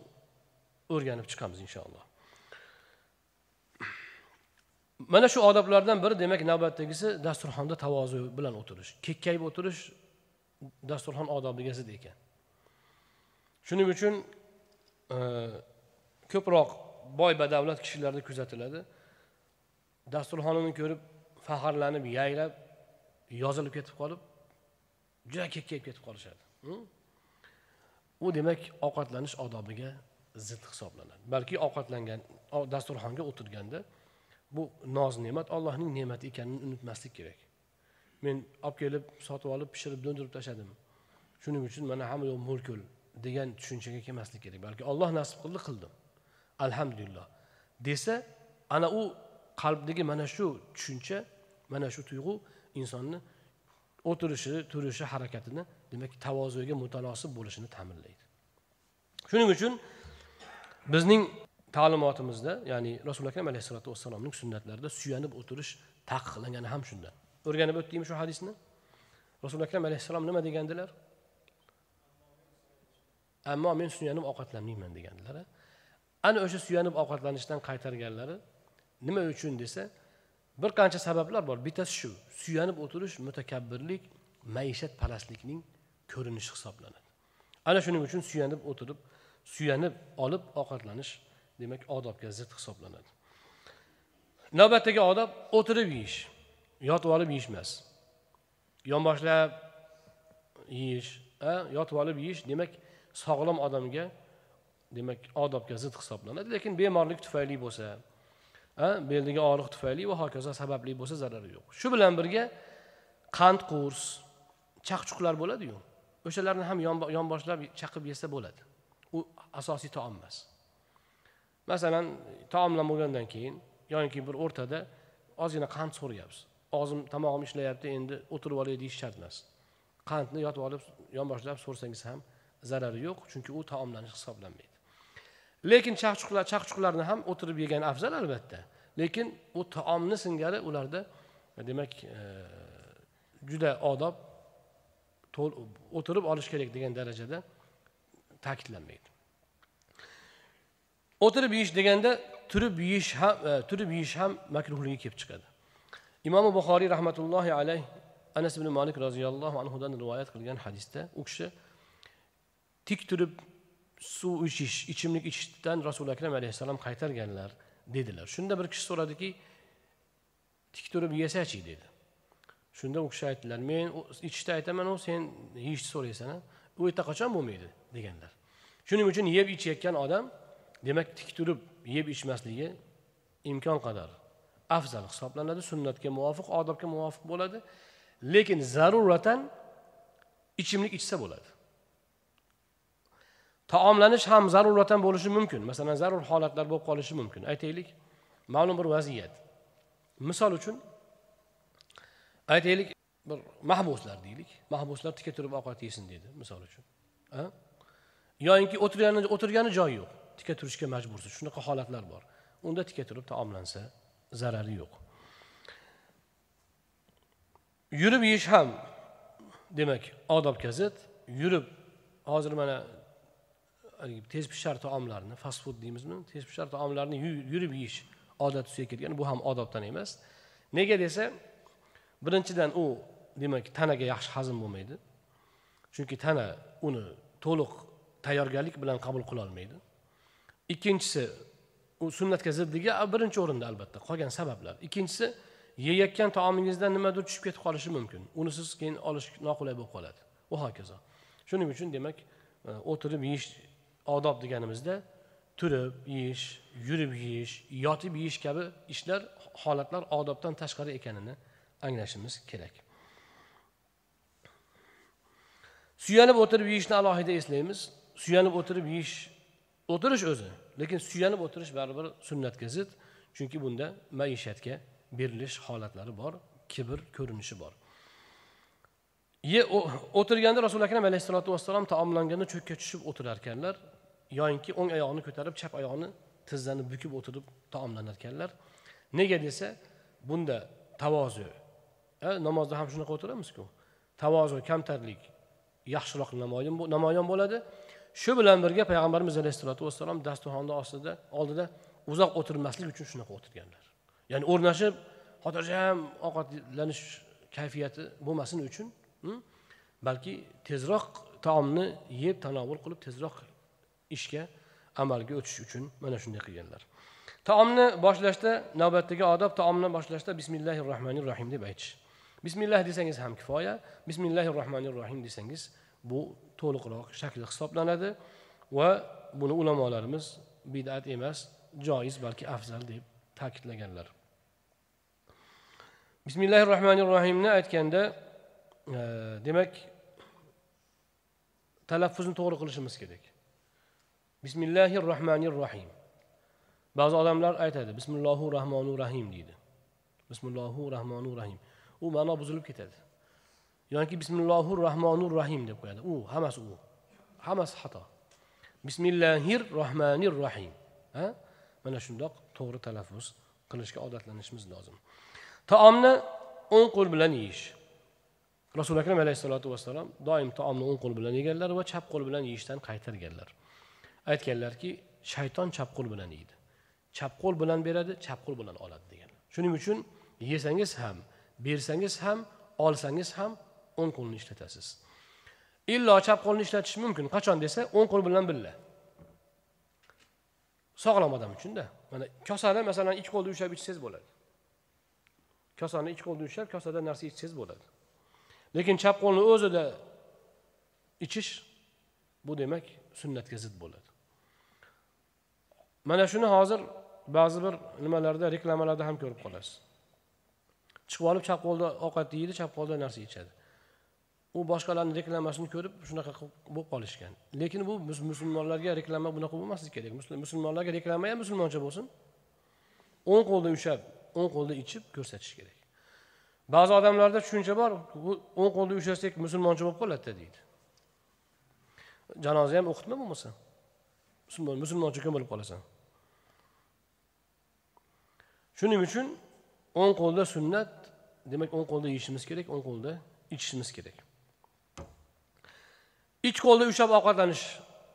o'rganib chiqamiz inshaalloh. Mana shu odoblardan biri demak navbatdagisi dasturxonda tavozu bilan o'tirish kekkayib o'tirish dasturxon odobiga zid ekan. Shuning uchun e, ko'proq boy badavlat kishilarda kuzatiladi. Dasturxonini ko'rib faxrlanib yayrab yozilib ketib qolib juda kekkayib ketib qolishadi. U demak ovqatlanish odobiga zid hisoblanadi. Balki ovqatlangan dasturxonga o'tirganda bu noz ne'mat allohning ne'mati ekanini unutmaslik kerak. Men olib kelib sotib olib pishirib do'ndirib tashladim. Shuning uchun mana hamma yoq mo'lko'l degan tushunchaga kelmaslik kerak. Balki olloh nasib qildi qildim. Alhamdulillah. Desa ana u qalbdagi mana shu tushuncha mana shu tuyg'u insonni o'tirishi turishi harakatini demak tavozuga mutanosib bo'lishini ta'minlaydi. Shuning uchun bizning ta'limotimizda ya'ni rasuli akram alayhissalotu vassalomning sunnatlarida suyanib o'tirish taqiqlangani ham shundan. O'rganib o'tdikmi shu hadisni? Rasuli akram alayhissalom nima degandilar? Ammo men suyanib ovqatlanmayman degandilar ana o'sha suyanib ovqatlanishdan qaytarganlari nima uchun desa bir qancha sabablar bor. Bittasi shu suyanib o'tirish mutakabbirlik maishat parastlikning ko'rinishi hisoblanadi. Ana shuning uchun suyanib o'tirib suyanib olib ovqatlanish demak odobga zid hisoblanadi. Navbatdagi odob o'tirib yeyish. Yotib olib yeyish emas yonboshlab yeyish yotib olib yeyish demak sog'lom odamga demak odobga zid hisoblanadi lekin bemorlik tufayli bo'lsa beldagi og'riq tufayli va hokazo sababli bo'lsa zarari yo'q. Shu bilan birga qand qurs chaqchuqlar bo'ladiyu. O'shalarni ham yonboshlab chaqib yesa bo'ladi. U asosiy taom emas. Masalan taomlan bo'lgandan keyin yoki bir o'rtada ozgina qand so'rayapsiz. Og'zim tomog'im ishlayapti endi o'tirib olay deyish shart emas. Qandni yotib olib yonboshlab so'rsangiz ham zarari yo'q chunki u taomlanish hisoblanmaydi. Lekin chaqchuqlar chaqchuqlarni ham o'tirib yegan afzal albatta. Lekin u taomni singari ularda e, demak e, juda odob o'tirib olish kerak degan darajada ta'kidlanmaydi. O'tirib yeyish deganda turib yeyish ham e, turib yeyish ham makruhligi kelib chiqadi. Imomi buxoriy rahmatullohi alayh anas ibn malik roziyallohu anhudan rivoyat qilgan hadisda u kishi tik turib suv ichish ichimlik ichishdan rasuli akram alayhissalom qaytarganlar dedilar. Shunda bir kishi so'radiki tik turib yesachi dedi. Shunda u kishi aytdilar men ichishda aytaman u sen yeyishni so'raysan u yerda qachon bo'lmaydi? deganlar. Shuning uchun yeb ichayotgan odam demak tik turib yeb ichmasligi imkon qadar afzal hisoblanadi sunnatga muvofiq odobga muvofiq bo'ladi. Lekin zaruratan ichimlik ichsa bo'ladi. Taomlanish ham zaruratan bo'lishi mumkin. Masalan zarur holatlar bo'lib qolishi mumkin. Aytaylik ma'lum bir vaziyat. Misol uchun aytaylik bir mahbuslar deylik. Mahbuslar tika turib ovqat yesin dedi misol uchun. Yoyinki o'tirgani o'tirgani joyi yo'q. Tika turishga majbursiz. Shunaqa holatlar bor. Unda tika turib taomlansa zarari yo'q. Yurib yeyish ham demak odobga zid yurib hozir mana tez pishar taomlarni fast food deymizmi tez pishar taomlarni yurib yeyish odat tusiga kirgan bu ham odobdan emas. Nega desa birinchidan u demak tanaga yaxshi hazm bo'lmaydi. Chunki tana uni to'liq tayyorgarlik bilan qabul qilolmaydi. Ikkinchisi u sunnatga zidligi birinchi o'rinda albatta qolgan sabablar. Ikkinchisi yeyayotgan taomingizdan nimadir tushib ketib qolishi mumkin. Uni siz keyin olish noqulay bo'lib qoladi. Va hokazo. Shuning uchun demak e, o'tirib yeyish odob deganimizda turib yeyish yurib yeyish yotib yeyish kabi ishlar holatlar odobdan tashqari ekanini anglashimiz kerak. Suyanib o'tirib yeyishni alohida eslaymiz. Suyanib o'tirib yeyish o'tirish o'zi lekin suyanib o'tirish baribir sunnatga zid. Chunki bunda maishatga berilish holatlari bor kibr ko'rinishi bor. Ye o'tirganda rasuli akram alayhissalotu vassalom taomlanganda cho'kka tushib o'tirar ekanlar. Yoyinki o'ng oyog'ini ko'tarib chap oyog'ini tizzani bukib o'tirib taomlanar ekanlar. Nega desa bunda tavozu namozda ham shunaqa o'tiramizku. Tavozu kamtarlik yaxshiroq namoyon bo'ladi. Shu bilan birga payg'ambarimiz alayhissalotu vassalom dasturxonni ostida oldida uzoq o'tirmaslik uchun shunaqa o'tirganlar. Ya'ni o'rnashib xotirjam ovqatlanish kayfiyati bo'lmasin uchun balki tezroq taomni yeb tanovul qilib tezroq ishga amalga o'tish uchun mana shunday qilganlar. Taomni boshlashda navbatdagi odob taomni boshlashda bismillahi rohmanir rohim deb aytish. Bismillah desangiz ham kifoya bismillahi rohmanir rohim desangiz bu to'liqroq shakli hisoblanadi va buni ulamolarimiz bidat emas joiz balki afzal deb ta'kidlaganlar. Bismillahi rohmanir rohimni aytganda e, demak talaffuzni to'g'ri qilishimiz kerak. Bismillahi rohmanir rohim ba'zi odamlar aytadi bismillohu rahmonir rahim deydi. Bismillohu rahmonir rahim u ma'no buzilib ketadi. Yoki bismillohu rohmonir rohim deb qo'yadi. U hammasi u. Hammasi xato. Bismillahir rohmanir rohim ha? Mana shundoq to'g'ri talaffuz qilishga odatlanishimiz lozim. Taomni o'ng qo'l bilan yeyish. Rasuli akram alayhissalotu vassalom doim taomni o'ng qo'l bilan yeganlar va chap qo'l bilan yeyishdan qaytarganlar. Aytganlarki shayton chap qo'l bilan yeydi. Chap qo'l bilan beradi chap qo'l bilan oladi degan. Shuning uchun yesangiz ham bersangiz ham olsangiz ham o'ng qo'lni ishlatasiz. Illo chap qo'lni ishlatish mumkin. Qachon desa o'ng qo'l bilan birga. Sog'lom odam uchunda mana kosani masalan ikki qo'lda ushlab ichsangiz bo'ladi. Kosani ikki qo'lda ushlab kosada narsa ichsangiz bo'ladi. Lekin chap qo'lni o'zida ichish bu demak sunnatga zid bo'ladi. Mana shuni hozir ba'zi bir nimalarda reklamalarda ham ko'rib qolasiz. Chiqib olib chap qo'lda ovqat yeydi chap qo'lda narsa ichadi. U boshqalarni reklamasini ko'rib shunaqa bo'lib qolishgan. Lekin bu musulmonlarga reklama bunaqa bo'lmasligi kerak. Musulmonlarga reklama ham musulmoncha bo'lsin. O'ng qo'lda ushlab o'ng qo'lda ichib ko'rsatish kerak. Ba'zi odamlarda tushuncha bor o'ng qo'lda ushlasak musulmoncha bo'lib qoladida deydi. Janoza ham o'qitma bo'lmasa musulmon musulmoncha ko'milib qolasan. Shuning uchun o'ng qo'lda sunnat demak o'ng qo'lda yeyishimiz kerak o'ng qo'lda ichishimiz kerak. Ich qo'lda ushlab ovqatlanish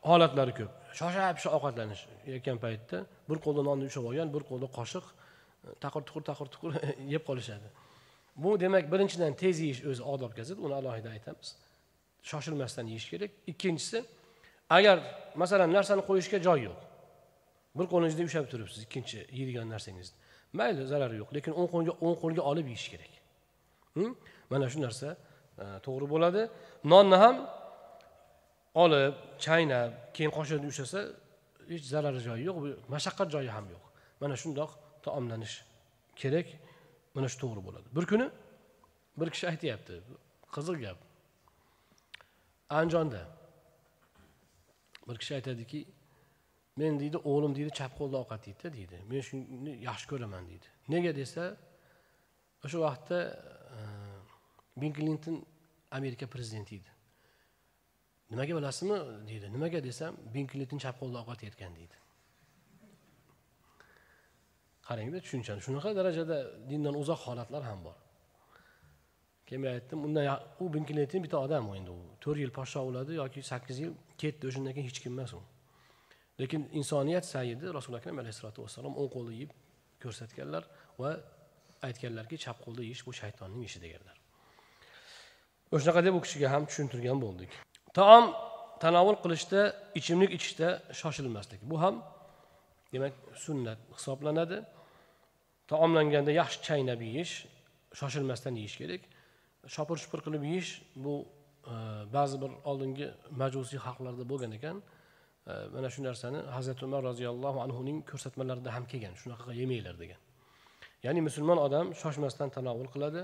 holatlari ko'p. Shosha pisha ovqatlanish. Yeyotgan paytda bir qo'lda nonni ushlab olgan bir qo'lda qoshiq e, taqir tuqur taqir tuqur yeb qolishadi. Bu demak birinchidan tez yeyish o'zi odobga zid uni alohida aytamiz. Shoshilmasdan yeyish kerak. Ikkinchisi agar masalan narsani qo'yishga joy yo'q bir qo'lingizda ushlab turibsiz ikkinchi yeydigan narsangizni mayli zarari yo'q lekin o'ng qo'lga o'ng qo'lga olib yeyish kerak. Hm? Mana shu narsa e, to'g'ri bo'ladi. Nonni ham olib chaynab keyin qoshiqda ushlasa hech zarari joyi yo'q mashaqqat joyi ham yo'q. Mana shundoq taomlanish kerak mana shu to'g'ri bo'ladi. Bir kuni bir kishi aytyapti qiziq gap. Andijonda bir kishi aytadiki men deydi o'g'lim deydi chap qo'lda ovqat yeydida deydi. Men shuni yaxshi ko'raman deydi. Nega desa o'sha vaqtda bill klinton amerika prezidenti edi. Nimaga bilasizmi deydi. Nimaga desam bin klinton chap qo'lida ovqat yeyotgan deydi. Qarangda tushunchani. Shunaqa darajada dindan uzoq holatlar ham bor. Keyin men aytdim undan u bin klinton bitta odam endi u. To'rt yil podsho bo'ladi yoki sakkiz yil ketdi o'shandan keyin hech kim emas u. Lekin insoniyat sayidi rasuli akram alayhissalotu vassalom o'ng qo'lda yeb ko'rsatganlar va aytganlarki chap qo'lda yeyish bu shaytonning ishi deganlar o'shanaqa deb u kishiga ham tushuntirgan bo'ldik. Taom tanovul qilishda ichimlik ichishda shoshilmaslik. Bu ham demak sunnat hisoblanadi. Taomlanganda yaxshi chaynab yeyish shoshilmasdan yeyish kerak. Shopir shupir qilib yeyish bu e, ba'zi bir oldingi majusiy xalqlarda bo'lgan ekan. E, mana shu narsani hazrati umar roziyallohu anhuning ko'rsatmalarida ham kelgan. Shunaqa yemanglar degan. Ya'ni musulmon odam shoshmasdan tanovul qiladi.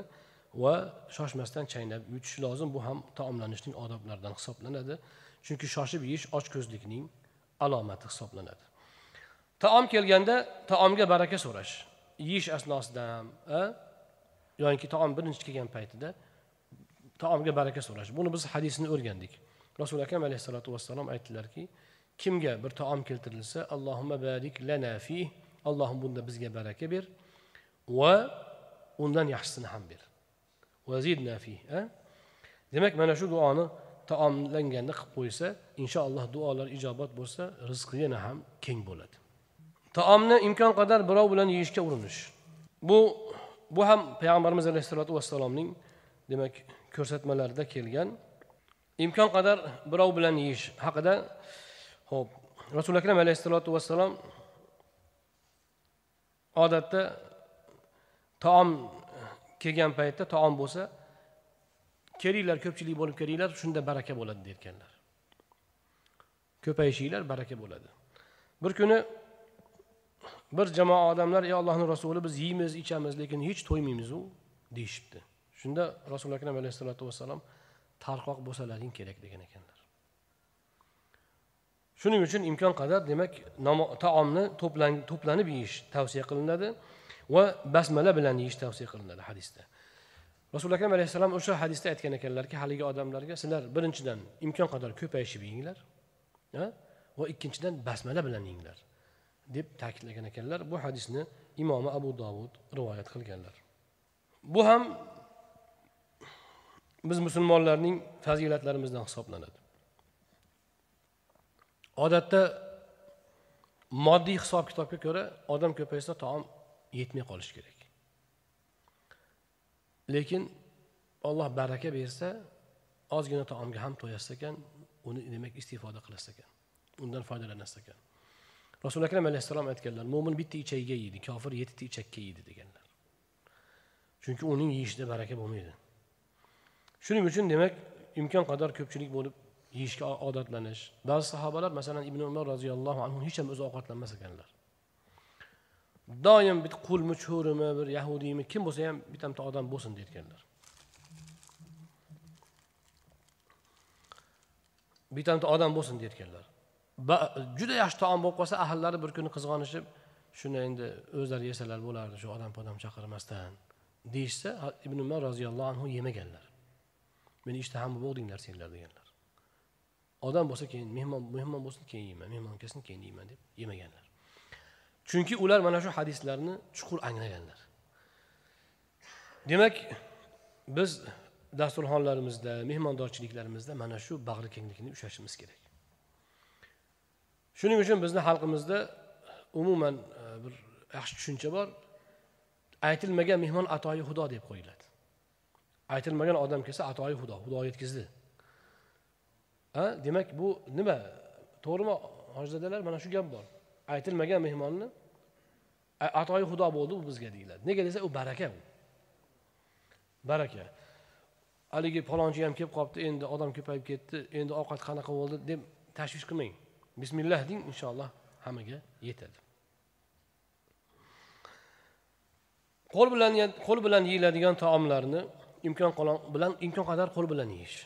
Va shoshmasdan chaynab yutish lozim. Bu ham taomlanishning odoblaridan hisoblanadi. Chunki shoshib yeyish ochko'zlikning alomati hisoblanadi. Taom kelganda taomga baraka so'rash. Yeyish asnosida ham yoki taom birinchi kelgan paytida taomga baraka so'rash. Buni biz hadisini o'rgandik. Rasuli akam alayhissalotu vassalom aytdilarki kimga bir taom keltirilsa allohimma barik lana fi allohim bunda bizga baraka ber va undan yaxshisini ham ber. Vazidna fi demak mana shu duoni taomlanganda qilib qo'ysa inshaalloh duolar ijobat bo'lsa rizqi yana ham keng bo'ladi. Taomni imkon qadar birov bilan yeyishga urinish. Bu bu ham payg'ambarimiz alayhissalotu vassalomning demak ko'rsatmalarida kelgan. Imkon qadar birov bilan yeyish haqida ho'p rasuli akram alayhissalotu vassalom odatda taom kelgan paytda taom bo'lsa kelinglar ko'pchilik bo'lib kelinglar shunda baraka bo'ladi derkanlar. Ko'payishinglar baraka bo'ladi. Bir kuni bir jamoa odamlar ey allohni rasuli biz yeymiz ichamiz lekin hech to'ymaymizu deyishibdi. Shunda rasuli akram alayhissalotu vassalom tarqoq bo'lsalaring kerak degan ekanlar. Shuning uchun imkon qadar demak taomni to'planib yeyish tavsiya qilinadi. Va basmala bilan yeyish tavsiya qilinadi hadisda. Rasuli akram alayhissalom o'sha hadisda aytgan ekanlarki haligi odamlarga sizlar birinchidan imkon qadar ko'payishib yenglar va ikkinchidan basmala bilan yenglar deb ta'kidlagan ekanlar. Bu hadisni imomi abu dovud rivoyat qilganlar. Bu ham biz musulmonlarning fazilatlarimizdan hisoblanadi. Odatda moddiy hisob kitobga ko'ra odam ko'paysa taom yetmay qolishi kerak. Lekin olloh baraka bersa ozgina taomga ham to'yasiz ekan uni demak istifoda qilasiz ekan undan foydalanasiz ekan. Rasuli akram alayhissalom aytganlar mo'min bitta ichakka yeydi kofir yettita ichakka yeydi deganlar. Chunki uning yeyishida baraka bo'lmaydi. Shuning uchun demak imkon qadar ko'pchilik bo'lib yeyishga odatlanish. Ba'zi sahobalar masalan ibn umar roziyallohu anhu hech ham o'zi ovqatlanmas ekanlar. Doim bitta qulmi cho'rimi bir yahudiymi kim bo'lsa ham bitta odam bo'lsin deyotganlar bitta odam bo'lsin deyotganlar juda yaxshi taom bo'lib qolsa ahllari bir kuni qizg'onishib shuni endi o'zlari yesalar bo'lardi shu odam podam chaqirmasdan deyishsa ibn umar roziyallohu anhu yemaganlar. Meni ishtaham bo'g'dinglar senlar deganlar. Odam bo'lsa keyin mehmon mehmon bo'lsin keyin yeyman mehmon kelsin keyin yeyman deb yemaganlar. Chunki ular mana shu hadislarni chuqur anglaganlar. Demak biz dasturxonlarimizda mehmondorchiliklarimizda mana shu bag'ri kenglikni ushlashimiz kerak. Shuning uchun bizni xalqimizda umuman e, bir yaxshi tushuncha bor. Aytilmagan mehmon atoyi xudo deb qo'yiladi. Aytilmagan odam kelsa atoyi xudo xudo yetkazdi. Ha demak bu nima? To'g'rimi hojidalar mana shu gap bor. Aytilmagan mehmonni atoyi xudo bo'ldi u bizga deyiladi. Nega desa u baraka u. Baraka. Haligi palonchi ham kelib qolibdi endi odam ko'payib ketdi endi ovqat qanaqa bo'ldi? deb tashvish qilmang. Bismillah deng inshaalloh hammaga yetadi. Qo'l bilan qo'l bilan yeyiladigan taomlarni imkon bilan imkon qadar qo'l bilan yeyish.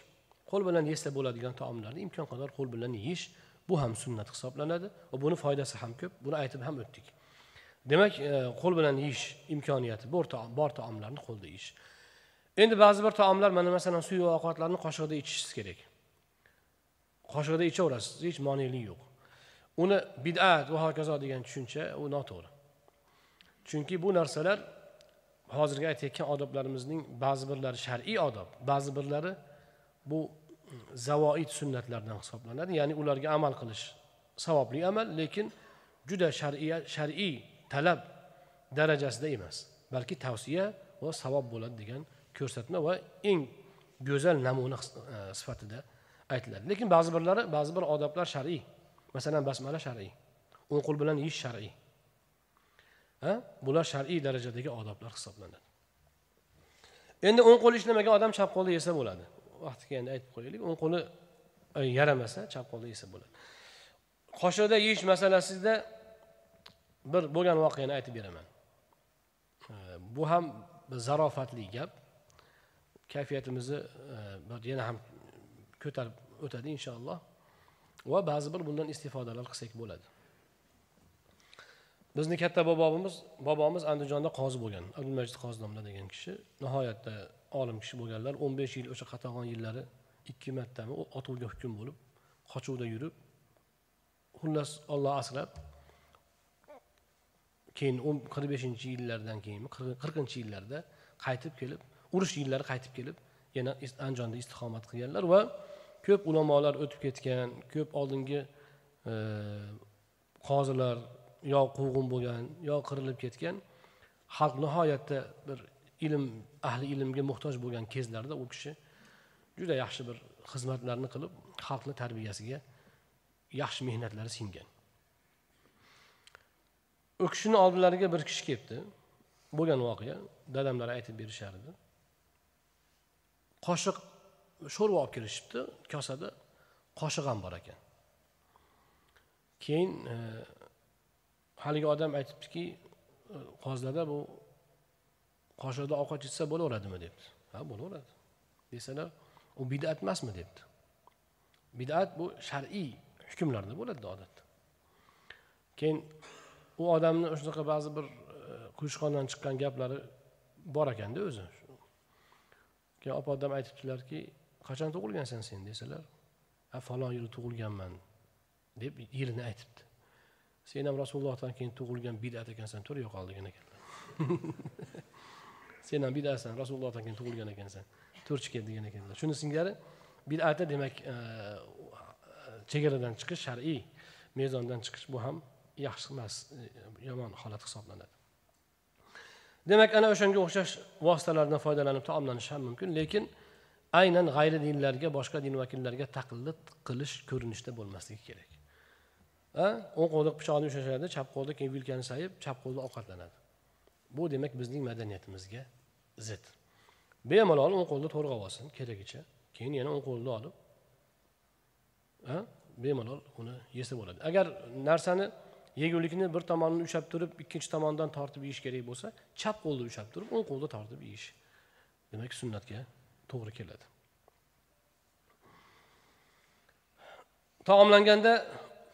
Qo'l bilan yesa bo'ladigan taomlarni imkon qadar qo'l bilan yeyish bu ham sunnat hisoblanadi va buni foydasi ham ko'p. Buni aytib ham o'tdik. Demak e, qo'l bilan yeyish imkoniyati bor taomlarni qo'lda yeyish. Endi ba'zi bir taomlar mana masalan suyuq ovqatlarni qoshiqda ichishingiz kerak. Qoshiqda ichaverasiz hech monelik yo'q. Uni bid'at va hokazo degan tushuncha u noto'g'ri. Chunki bu narsalar hozirgi aytayotgan odoblarimizning ba'zi birlari shar'iy odob ba'zi birlari bu zavoid sunnatlardan hisoblanadi. Ya'ni ularga amal qilish savobli amal lekin juda shar'iy shar'iy talab darajasida emas. Balki tavsiya va savob bo'ladi degan ko'rsatma va eng go'zal namuna e, sifatida aytiladi. Lekin ba'zi birlari ba'zi bir odoblar shar'iy. Masalan basmala shar'iy o'ng qo'l bilan yeyish shar'iy. Ha? Bular shar'iy darajadagi odoblar hisoblanadi. Endi o'ng qo'li ishlamagan odam chap qo'lda yesa bo'ladi. Vaqti kelganda aytib qo'yaylik. O'ng qo'li e, yaramasa chap qo'lda yesa bo'ladi. Qoshiqda yeyish masalasida bir bo'lgan voqeani aytib beraman. E, bu ham zarofatli gap. Kayfiyatimizni e, bir yana ham ko'tarib o'tadi inshaalloh. Va ba'zi bir bundan istifodalar qilsak bo'ladi. Bizni katta bobomiz bobomiz andijonda qozi bo'lgan. Abdulmajid qozi domla degan kishi. Nihoyatda olim kishi bo'lganlar o'n besh yil o'sha qatag'on yillari ikki martami otuvga hukm bo'lib qochuvda yurib xullas olloh asrab keyin o'n qirq beshinchi yillardan keyinmi qirqinchi yillarda qaytib kelib urush yillari qaytib kelib yana andijonda istiqomat qilganlar va ko'p ulamolar o'tib ketgan ko'p oldingi e, qozilar yo quvg'in bo'lgan yo qirilib ketgan xalq nihoyatda bir ilm ahli ilmga muhtoj bo'lgan kezlarda u kishi juda yaxshi bir xizmatlarni qilib xalqni tarbiyasiga yaxshi mehnatlari singan. U kishini oldilariga bir kishi kelibdi. Bo'lgan voqea dadamlar aytib berishardi. Qoshiq sho'rva olib kelishibdi kosada qoshiq ham bor ekan. Keyin e, haligi odam aytibdiki e, qozilarda bu qoshiqda ovqat ichsa bo'laveradimi debdi. Ha bo'laveradi. Desalar u bidat emasmi debdi. Bidat bu shar'iy hukmlarda bo'ladi odatda. Keyin u odamni shunaqa ba'zi bir e, quyushqondan chiqqan gaplari bor ekanda o'zi. Keyin opa odam aytibdilarki qachon tug'ilgansan sen? desalar ha falon yili tug'ilganman deb yilini aytibdi. Sen ham rasulullohdan keyin tug'ilgan bidat ekansan tur yo'qol degan ekanlar. sen ham bidatsan rasululloh keyin tug'ilgan ekansan tur chiqet degan ekanlar. Shuni singari bidati demak e, chegaradan chiqish shar'iy mezondan chiqish bu ham yaxshi emas e, yomon holat hisoblanadi. Demak ana o'shanga o'xshash vositalardan foydalanib taomlanish ham mumkin lekin aynan g'ayri dinlarga boshqa din vakillariga taqlid qilish ko'rinishda bo'lmasligi kerak. O'ng qo'lda pichoqni ushlashadi chap qo'lda keyin vilkani sayib chap qo'lda ovqatlanadi. Bu demak bizning madaniyatimizga zid. Bemalol o'ng qo'lda to'rg'ab olsin keragicha keyin yana o'ng qo'lni olib bemalol uni yesa bo'ladi agar narsani yegulikni bir tomonini ushlab turib ikkinchi tomondan tortib yeyish kerak bo'lsa chap qo'lni ushlab turib o'ng qo'lda tortib yeyish demak sunnatga to'g'ri keladi. Taomlanganda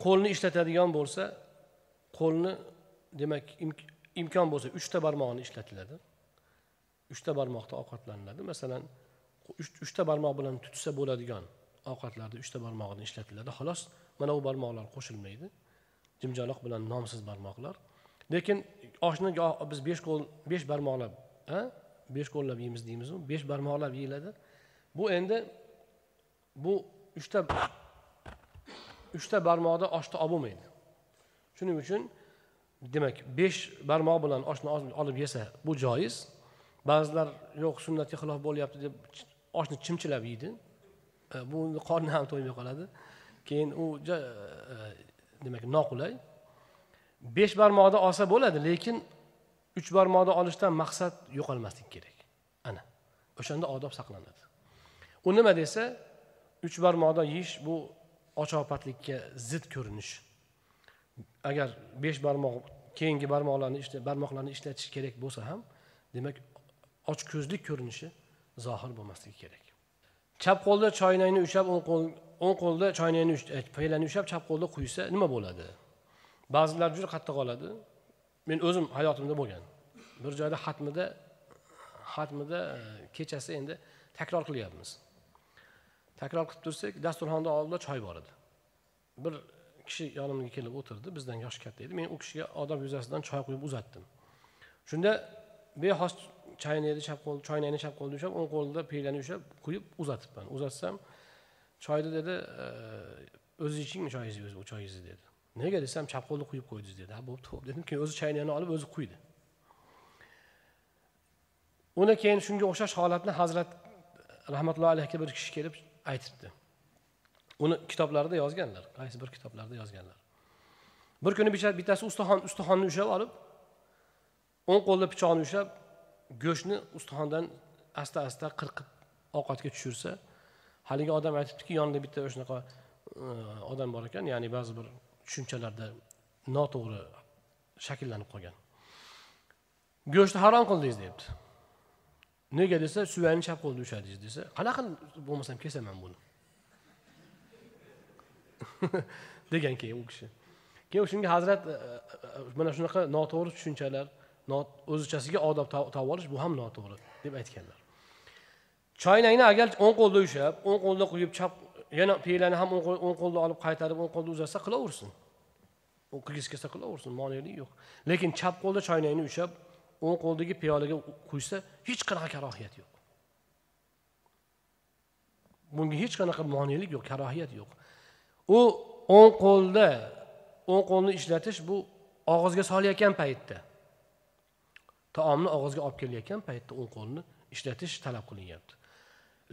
qo'lni ishlatadigan bo'lsa qo'lni demak imkon bo'lsa uchta barmoqni ishlatiladi. Uchta barmoqda ovqatlaniladi. Masalan uchta barmoq bilan tutsa bo'ladigan ovqatlarda uchta barmog'ini ishlatiladi. Xolos mana bu barmoqlar qo'shilmaydi. Jimjaloq bilan nomsiz barmoqlar. Lekin oshni biz besh qo'l besh barmoqlab besh qo'llab yeymiz deymizmi besh barmoqlab yeyiladi. Bu endi bu uchta uchta barmoqda oshni olib bo'lmaydi shuning uchun demak besh barmoq bilan oshni olib yesa bu joiz. Ba'zilar yo'q sunnatga xilof bo'lyapti deb oshni chimchilab yeydi. E, bu qorni ham to'ymay qoladi. Keyin u e, demak noqulay. Besh barmoqda olsa bo'ladi lekin uch barmoqda olishdan maqsad yo'qolmaslik kerak. Ana o'shanda odob saqlanadi. U nima desa uch barmoqda yeyish bu ochopatlikka zid ko'rinish. Agar besh barmoq keyingi barmoqlarni barmoqlarni ishlatish kerak bo'lsa ham demak ochko'zlik ko'rinishi zohir bo'lmasligi kerak. Chap qo'lda choynakni ushlab o'ng qo'l o'ng qo'lda choynakni eh, paylani ushlab chap qo'lda quysa nima bo'ladi? Ba'zilar juda qattiq oladi men o'zim hayotimda bo'lgan. Bir joyda xatmida xatmida eh, kechasi endi takror qilyapmiz. Takror qilib tursak dasturxonni oldida choy bor edi. Bir kishi yonimga kelib o'tirdi bizdan yoshi katta edi. Men u kishiga odob yuzasidan choy quyib uzatdim. Shunda bexos chaynakni chap qo'l choynakni chap qo'lida ushlab o'ng qo'lida piylani ushlab quyib uzatibman. Uzatsam choyni dedi o'zingiz ichingmi choyingizni o'zi choyingizni? dedi. Nega? desam chap qo'lda quyib qo'ydingiz dedi. Ha bo'pti ho'p dedim. Keyin o'zi chaynakni olib o'zi quydi. Uni keyin shunga o'xshash holatni hazrat rahmatullohi alayhiga bir kishi kelib aytibdi. Uni kitoblarida yozganlar. Qaysi bir kitoblarda yozganlar. Bir kuni bittasi ustaxon ustixonni ushlab olib o'ng qo'lda pichoqni ushlab go'shtni ustaxondan asta asta qirqib ovqatga tushirsa haligi odam aytibdiki yonida bitta shunaqa e, odam bor ekan ya'ni ba'zi bir tushunchalarda noto'g'ri shakllanib qolgan. Go'shtni harom qildingiz deyapti. Nega desa suvani chap qo'lda ushladingiz desa qanaqa bo'lmasam kesaman buni. degan keyin u kishi. Keyin shunga hazrat e, e, e, mana shunaqa noto'g'ri tushunchalar o'zichasiga odob topib olish bu ham noto'g'ri deb aytganlar. Choynakni agar o'ng qo'lda ushlab o'ng qo'lda quyib chap yana piyalani ham o'ng qo'lda olib qaytarib o'ng qo'lda uzatsa qilaversin. U qilgisi kelsa qilaversin monelik yo'q. Lekin chap qo'lda choynakni ushlab o'ng qo'ldagi piyolaga quysa hech qanaqa karohiyat yo'q. Bunga hech qanaqa monelik yo'q karohiyat yo'q. U o'ng qo'lda o'ng qo'lni ishlatish bu og'izga solayotgan paytda. Taomni og'izga olib kelayotgan paytda o'ng qo'lni ishlatish talab qilinyapti.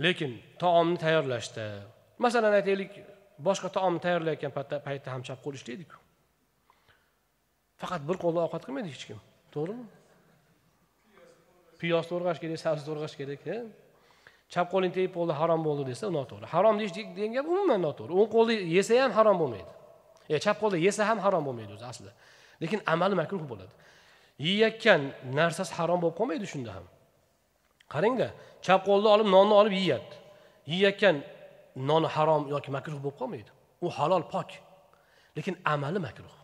Lekin taomni tayyorlashda masalan aytaylik boshqa taomni tayyorlayotgan paytda ham chap qo'l ishlaydiku. Faqat bir qo'lda ovqat qilmaydi hech kim. To'g'rimi? Piyoz to'g'rash kerak sabzi to'g'rash kerak chap qo'ling tegib qoldi harom bo'ldi desa noto'g'ri. Harom deyish degan gap umuman noto'g'ri. O'ng qo'lda yesa ham harom bo'lmaydi. E chap qo'lda yesa ham harom bo'lmaydi o'zi aslida. Lekin amali makruh bo'ladi. Yeyayotgan narsasi harom bo'lib qolmaydi shunda ham. Qarangda chap qo'lda olib nonni olib yeyapti. Yeyayotgan noni harom yoki makruh bo'lib qolmaydi. U halol pok. Lekin amali makruh.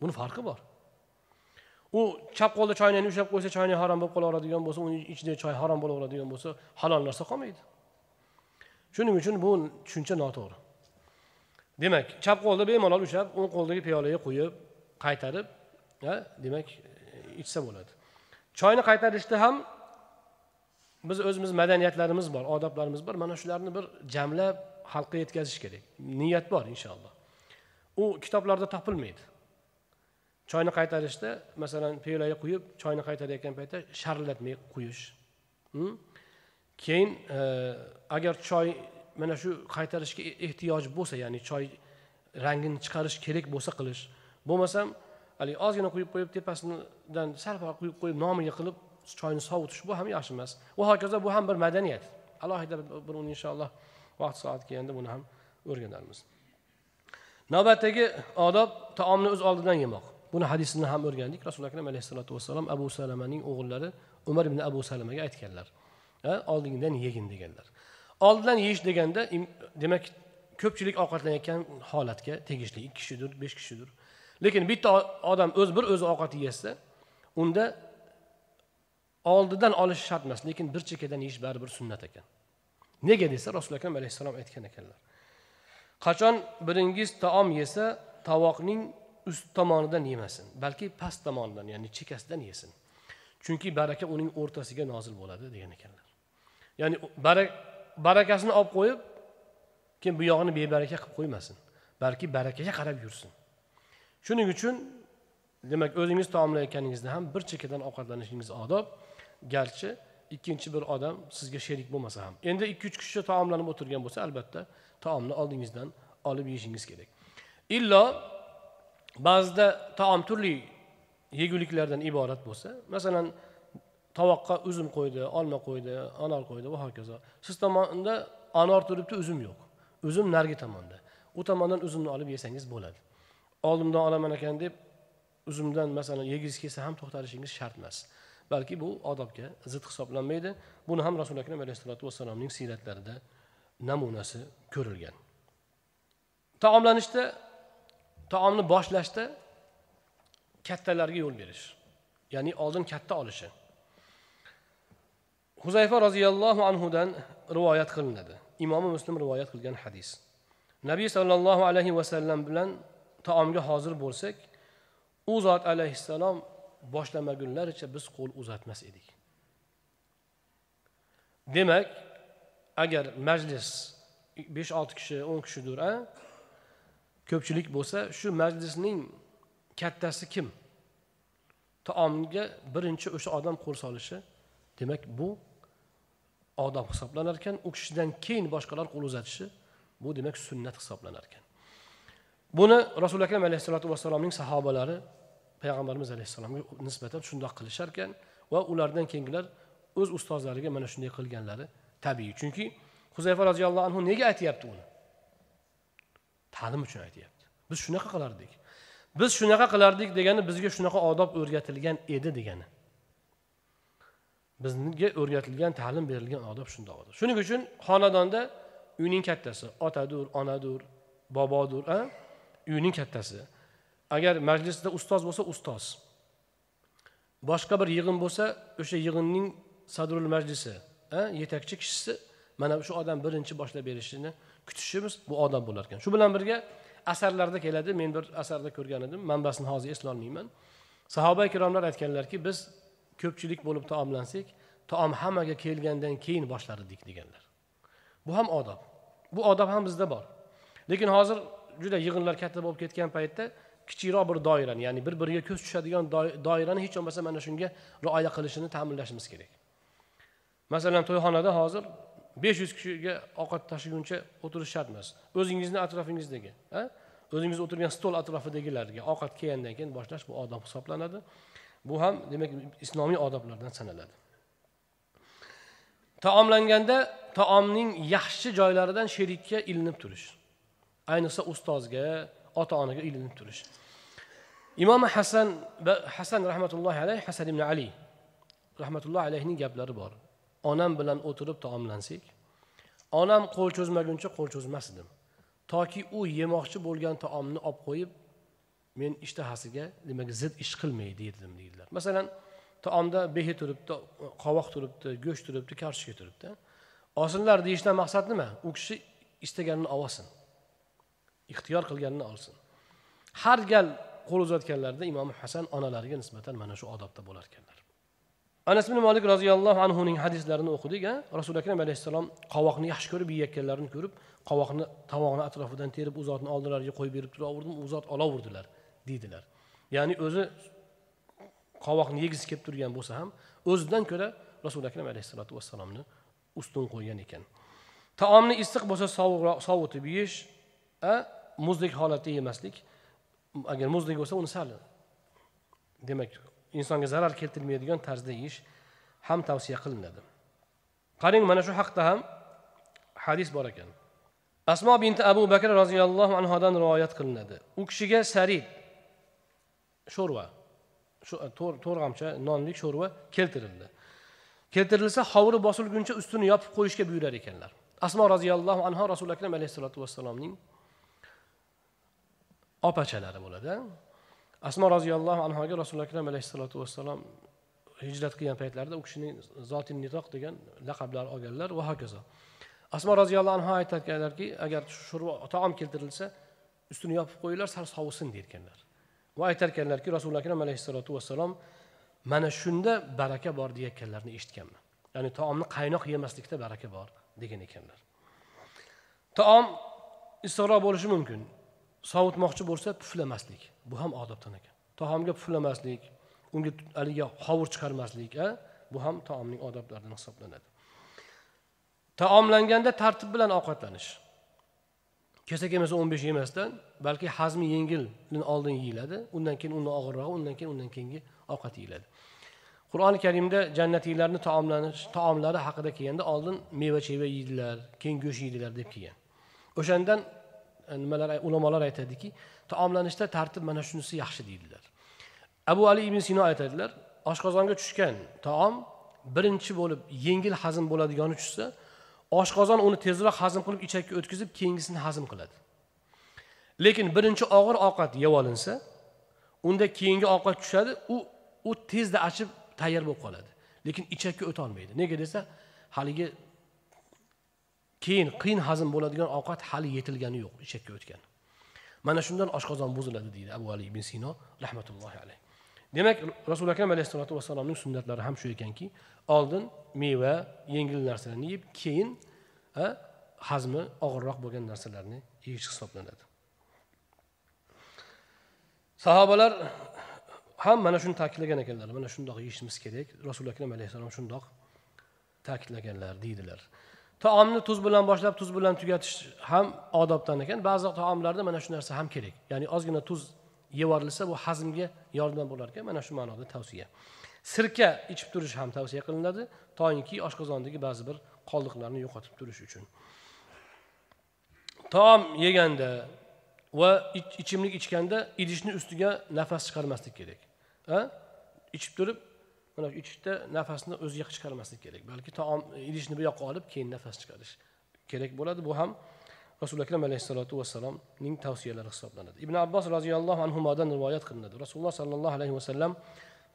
Buni farqi bor. U chap qo'lda choynakni ushlab qo'ysa choynak harom bo'lib qolaveradigan bo'lsa uni ichida choy harom bo'laveradigan bo'lsa halol narsa qolmaydi. Shuning uchun bu tushuncha noto'g'ri. Demak chap qo'lda bemalol ushlab o'ng qo'ldagi piyolaga quyib qaytarib demak ichsa bo'ladi. Choyni qaytarishda ham biz o'zimiz madaniyatlarimiz bor odoblarimiz bor. Mana shularni bir jamlab xalqqa yetkazish kerak. Niyat bor inshaalloh. U kitoblarda topilmaydi. Choyni qaytarishda masalan piyolaga quyib choyni qaytarayotgan paytda sharillatmay quyish. Hmm? Keyin e, agar choy mana shu qaytarishga e, ehtiyoj bo'lsa ya'ni choy rangini chiqarish kerak bo'lsa qilish bo'lmasam haligi ozgina quyib qo'yib tepasidan sal pal quyib qo'yib nomiga qilib choyni sovutish bu ham yaxshi emas. Va hokazo bu ham bir madaniyat. Alohida bir uni inshaalloh vaqt soat kelganda buni ham o'rganarmiz. Navbatdagi odob taomni o'z oldidan yemoq. Buni hadisini ham o'rgandik. Rasuli akram alayhissalotu vassalom abu salamaning o'g'illari umar ibn abu salamaga aytganlar. Oldingdan yegin deganlar. Oldidan yeyish deganda demak ko'pchilik ovqatlanayotgan holatga tegishli ikki kishidir besh kishidir. Lekin bitta odam o'z bir o'zi ovqat yeyapsa unda oldidan olish shart emas lekin bir chekkadan yeyish baribir sunnat ekan. Nega desa rasuli akram alayhissalom aytgan ekanlar. Qachon biringiz taom yesa tovoqning ust tomonidan yemasin balki past tomonidan ya'ni chekkasidan yesin. Chunki baraka uning o'rtasiga nozil bo'ladi degan ekanlar. Ya'ni barakasini olib qo'yib keyin bu yog'ini bebaraka qilib qo'ymasin balki barakaga qarab yursin. Shuning uchun demak o'zingiz taomlayotganingizda ham bir chekkadan ovqatlanishingiz odob garchi ikkinchi bir odam sizga sherik bo'lmasa ham. Endi ikki uch kishi taomlanib o'tirgan bo'lsa albatta taomni oldingizdan olib yeyishingiz kerak. Illo ba'zida taom turli yeguliklardan iborat bo'lsa masalan tovoqqa uzum qo'ydi olma qo'ydi anor qo'ydi va hokazo. Siz tomonda anor turibdi uzum yo'q. Uzum narigi tomonda. U tomondan uzumni olib yesangiz bo'ladi. Oldimdan olaman ekan deb uzumdan masalan yegingiz kelsa ham to'xtalishingiz shart emas. Balki bu odobga zid hisoblanmaydi. Buni ham rasuli akram alayhissalotu vassalomning siyratlarida namunasi ko'rilgan. Taomlanishda taomni boshlashda kattalarga yo'l berish ya'ni oldin katta olishi. Huzayfa roziyallohu anhudan rivoyat qilinadi. Imomi muslim rivoyat qilgan hadis. Nabiy sollallohu alayhi vasallam bilan taomga hozir bo'lsak u zot alayhissalom boshlamagunlaricha biz qo'l uzatmas edik. Demak agar majlis besh olti kishi o'n kishidir a ko'pchilik bo'lsa shu majlisning kattasi kim? Taomga birinchi o'sha odam qo'l solishi demak bu odob hisoblanar ekan u kishidan keyin boshqalar qo'l uzatishi bu demak sunnat hisoblanar ekan buni rasuli akram alayhissalotu vassalomning sahobalari payg'ambarimiz alayhissalomga nisbatan shundoq qilishar ekan va ulardan keyingilar o'z ustozlariga mana shunday qilganlari tabiiy. Chunki huzayfa roziyallohu anhu nega aytyapti uni? Ta'lim uchun aytyapti. Biz shunaqa qilardik. Biz shunaqa qilardik degani bizga shunaqa odob o'rgatilgan edi degani. Bizga o'rgatilgan ta'lim berilgan odob shundoq edi shuning uchun xonadonda uyning kattasi otadur onadur bobodur a uyning kattasi. Agar majlisda ustoz bo'lsa ustoz. Boshqa bir yig'in bo'lsa o'sha yig'inning sadrul majlisi yetakchi kishisi mana shu odam birinchi boshlab berishini kutishimiz bu odob bo'lar ekan. Shu bilan birga asarlarda keladi. Men bir asarda ko'rgan edim. Manbasini hozir eslolmayman. Sahoba ikromlar aytganlarki biz ko'pchilik bo'lib taomlansak taom hammaga kelgandan keyin boshlar edik deganlar. Bu ham odob. Bu odob ham bizda bor. Lekin hozir juda yig'inlar katta bo'lib ketgan paytda kichikroq bir doirani ya'ni bir biriga ko'z tushadigan doirani hech bo'lmasa mana shunga rioya qilishini ta'minlashimiz kerak. Masalan to'yxonada hozir besh yuz kishiga ovqat tashiguncha o'tirish shart emas o'zingizni atrofingizdagi o'zingiz o'tirgan stol atrofidagilarga ovqat kelgandan keyin boshlash bu odob hisoblanadi. Bu ham demak islomiy odoblardan sanaladi. Taomlanganda taomning yaxshi joylaridan sherikka ilinib turish. Ayniqsa ustozga ota onaga ilinib turish. Imom hasan hasan rahmatullohi alayhi hasan ibn ali rahmatullohi alayhining gaplari bor. Onam bilan o'tirib taomlansak onam qo'l cho'zmaguncha qo'l cho'zmas edim. Toki u yemoqchi bo'lgan taomni olib qo'yib men ishtahasiga demak zid ish qilmay dedim deydilar. Masalan taomda behi turibdi qovoq turibdi go'sht turibdi kartoshka turibdi. Olsinlar deyishdan maqsad nima? U kishi istaganini olsin. Ixtiyor qilganini olsin. Har gal qo'l uzatganlarida imom hasan onalariga nisbatan mana shu odobda bo'lar ekanlar anas ibn molik roziyallohu anhuning hadislarini o'qidik a rasuli akram alayhissalom qovoqni yaxshi ko'rib yeyayotganlarini ko'rib qovoqni tovoqni atrofidan terib u zotni oldilariga qo'yib berib turaverdim u zot olaverdilar deydilar. Ya'ni o'zi qovoqni yegisi kelib turgan bo'lsa ham o'zidan ko'ra rasuli akram alayhissalotu vassalomni ustun qo'ygan ekan. Taomni issiq bo'lsa sovutib yeyish muzdek holatda yemaslik agar muzdek bo'lsa uni sal. Demak insonga zarar keltirmaydigan tarzda yeyish ham tavsiya qilinadi. Qarang mana shu haqda ham hadis bor ekan. Asmo binti abu bakr roziyallohu anhudan rivoyat qilinadi. U kishiga sarid sho'rva to'rg'amcha nonlik sho'rva keltirildi. Keltirilsa hovuri bosilguncha ustini yopib qo'yishga buyurar ekanlar. Asmo roziyallohu anhu rasuli akram alayhissalotu vassalomning opachalari bo'ladi. Asmo roziyallohu anhuga rasuli akram alayhissalotu vassalom hijrat qilgan paytlarida u kishining zotin nitoq degan laqablari olganlar va hokazo. Asmo roziyallohu anhu aytadiganlarki agar shurva taom keltirilsa ustini yopib qo'yinglar sal sovisin deyotganlar va aytarkanlarki rasuli akram alayhissalotu vassalom mana shunda baraka bor deyayotganlarini eshitganman. Ya'ni taomni qaynoq yemaslikda baraka bor degan ekanlar. Taom issiqroq bo'lishi mumkin. Sovutmoqchi bo'lsa puflamaslik. Bu ham odobdan ekan. Taomga puflamaslik unga haligi hovur chiqarmaslik bu ham taomning odoblaridan hisoblanadi. Taomlanganda tartib bilan ovqatlanish. Kesak emasa o'n besh yemasdan balki hazmi yengilni oldin yeyiladi undan keyin undan og'irrog'i undan keyin undan keyingi ovqat yeyiladi. Qur'oni karimda jannatiylarni taomlanish taomlari haqida kelganda oldin meva cheva yeydilar keyin go'sht yeydilar deb kelgan. O'shandan E, nimalar ulamolar aytadiki taomlanishda tartib mana shunisi yaxshi deydilar. Abu ali ibn sino aytadilar oshqozonga tushgan taom birinchi bo'lib yengil hazm bo'ladigani tushsa oshqozon uni tezroq hazm qilib ichakka o'tkazib keyingisini hazm qiladi. Lekin birinchi og'ir ovqat yeb olinsa unda keyingi ovqat tushadi u u tezda achib tayyor bo'lib qoladi. Lekin ichakka o'tolmaydi nega desa haligi keyin qiyin hazm bo'ladigan ovqat hali yetilgani yo'q ichakka o'tgan. Mana shundan oshqozon buziladi deydi abu ali ibn sino rahmatullohi alayh. Demak rasuli akram alayhissalotu vassalomning sunnatlari ham shu ekanki oldin meva yengil narsalarni yeb keyin hazmi og'irroq bo'lgan narsalarni yeyish hisoblanadi. Sahobalar ham mana shuni ta'kidlagan ekanlar mana shundoq yeyishimiz kerak. Rasuli akram alayhissalom shundoq ta'kidlaganlar deydilar. Taomni tuz bilan boshlab tuz bilan tugatish ham odobdan ekan. Ba'zi taomlarda mana shu narsa ham kerak. Ya'ni ozgina tuz yevorilsa bu hazmga yordam bo'lar ekan mana shu ma'noda tavsiya. Sirka ichib turish ham tavsiya qilinadi. Toinki oshqozondagi ba'zi bir qoldiqlarni yo'qotib turish uchun. Taom yeganda va ichimlik ichganda idishni ustiga nafas chiqarmaslik kerak a? Ichib turib mana ichishda nafasni o'ziga chiqarmaslik kerak balki taom idishni bu yoqqa olib keyin nafas chiqarish kerak bo'ladi. Bu ham rasuli akram alayhissalotu vassalomning tavsiyalari hisoblanadi. Ibn abbos roziyallohu anhudan rivoyat qilinadi. Rasululloh sollallohu alayhi vasallam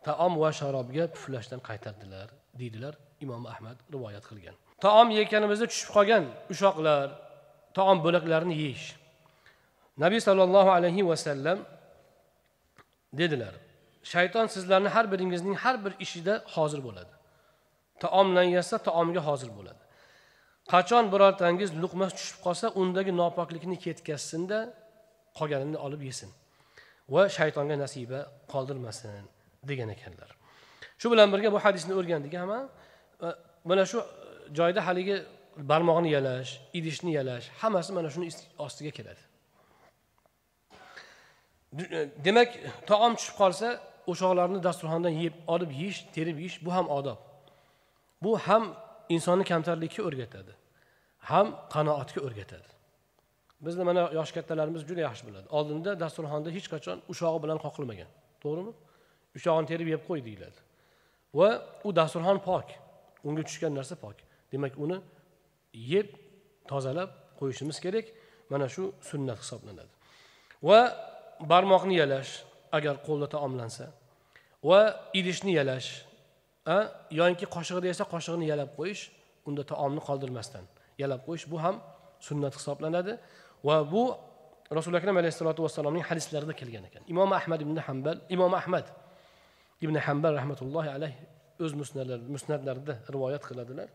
taom va sharobga puflashdan qaytardilar deydilar imom ahmad rivoyat qilgan. Taom yeyotganimizda tushib qolgan ushoqlar taom bo'laklarini yeyish. Nabiy sollallohu alayhi vasallam dedilar shayton sizlarni har biringizning har bir ishida hozir bo'ladi. Taomlan yasa taomga hozir bo'ladi. Qachon birortangiz luqma tushib qolsa undagi nopoklikni ketkazsinda qolganini olib yesin va shaytonga nasiba qoldirmasin degan ekanlar. Shu bilan birga bu hadisni o'rgandik hamma e, mana shu joyda haligi barmog'ini yalash idishni yalash hammasi mana shuni ostiga keladi. E, demak taom tushib qolsa o'shoqlarni dasturxondan yeb olib yeyish terib yeyish bu ham odob. Bu ham insonni kamtarlikka o'rgatadi. Ham qanoatga o'rgatadi. Bizni mana yosh kattalarimiz juda yaxshi biladi. Oldinda dasturxonda hech qachon ushog'i bilan qoqilmagan. To'g'rimi? Ushog'ini terib yeb qo'y deyiladi. Va u dasturxon pok. Unga tushgan narsa pok. Demak uni yeb tozalab qo'yishimiz kerak. Mana shu sunnat hisoblanadi. Va barmoqni yalash agar qo'lda taomlansa. Va idishni yalash yoinki qoshiqda esa qoshiqni yalab qo'yish unda taomni qoldirmasdan yalab qo'yish bu ham sunnat hisoblanadi. Va bu rasuli akram alayhissalotu vassalomning hadislarida kelgan ekan. Imom ahmad ibn hambal imom ahmad ibn hambal rahmatullohi alayhi o'z musnatlarida rivoyat qiladilar.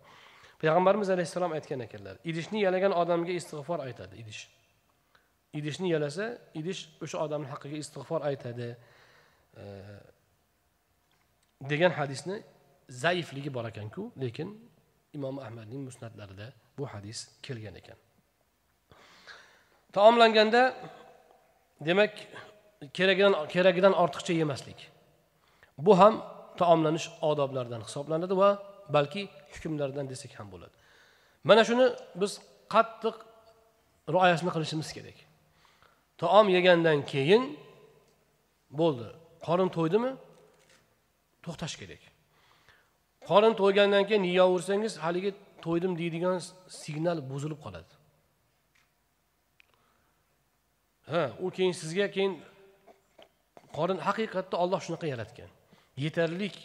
Payg'ambarimiz alayhissalom aytgan ekanlar idishni yalagan odamga istig'for aytadi idish. Idishni yalasa idish o'sha odamni haqqiga istig'for aytadi. Degan hadisni zaifligi bor ekanku lekin imom ahmadning musnatlarida bu hadis kelgan ekan. Taomlanganda demak keragidan keragidan ortiqcha yemaslik. Bu ham taomlanish odoblaridan hisoblanadi va balki hukmlardan desak ham bo'ladi. Mana shuni biz qattiq rioyasini qilishimiz kerak. Taom yegandan keyin bo'ldi. Qorin to'ydimi? To'xtash kerak. Qorin to'ygandan keyin yeyaversangiz haligi to'ydim deydigan signal buzilib qoladi. Ha u keyin sizga keyin qorin haqiqatda olloh shunaqa yaratgan. Yetarlik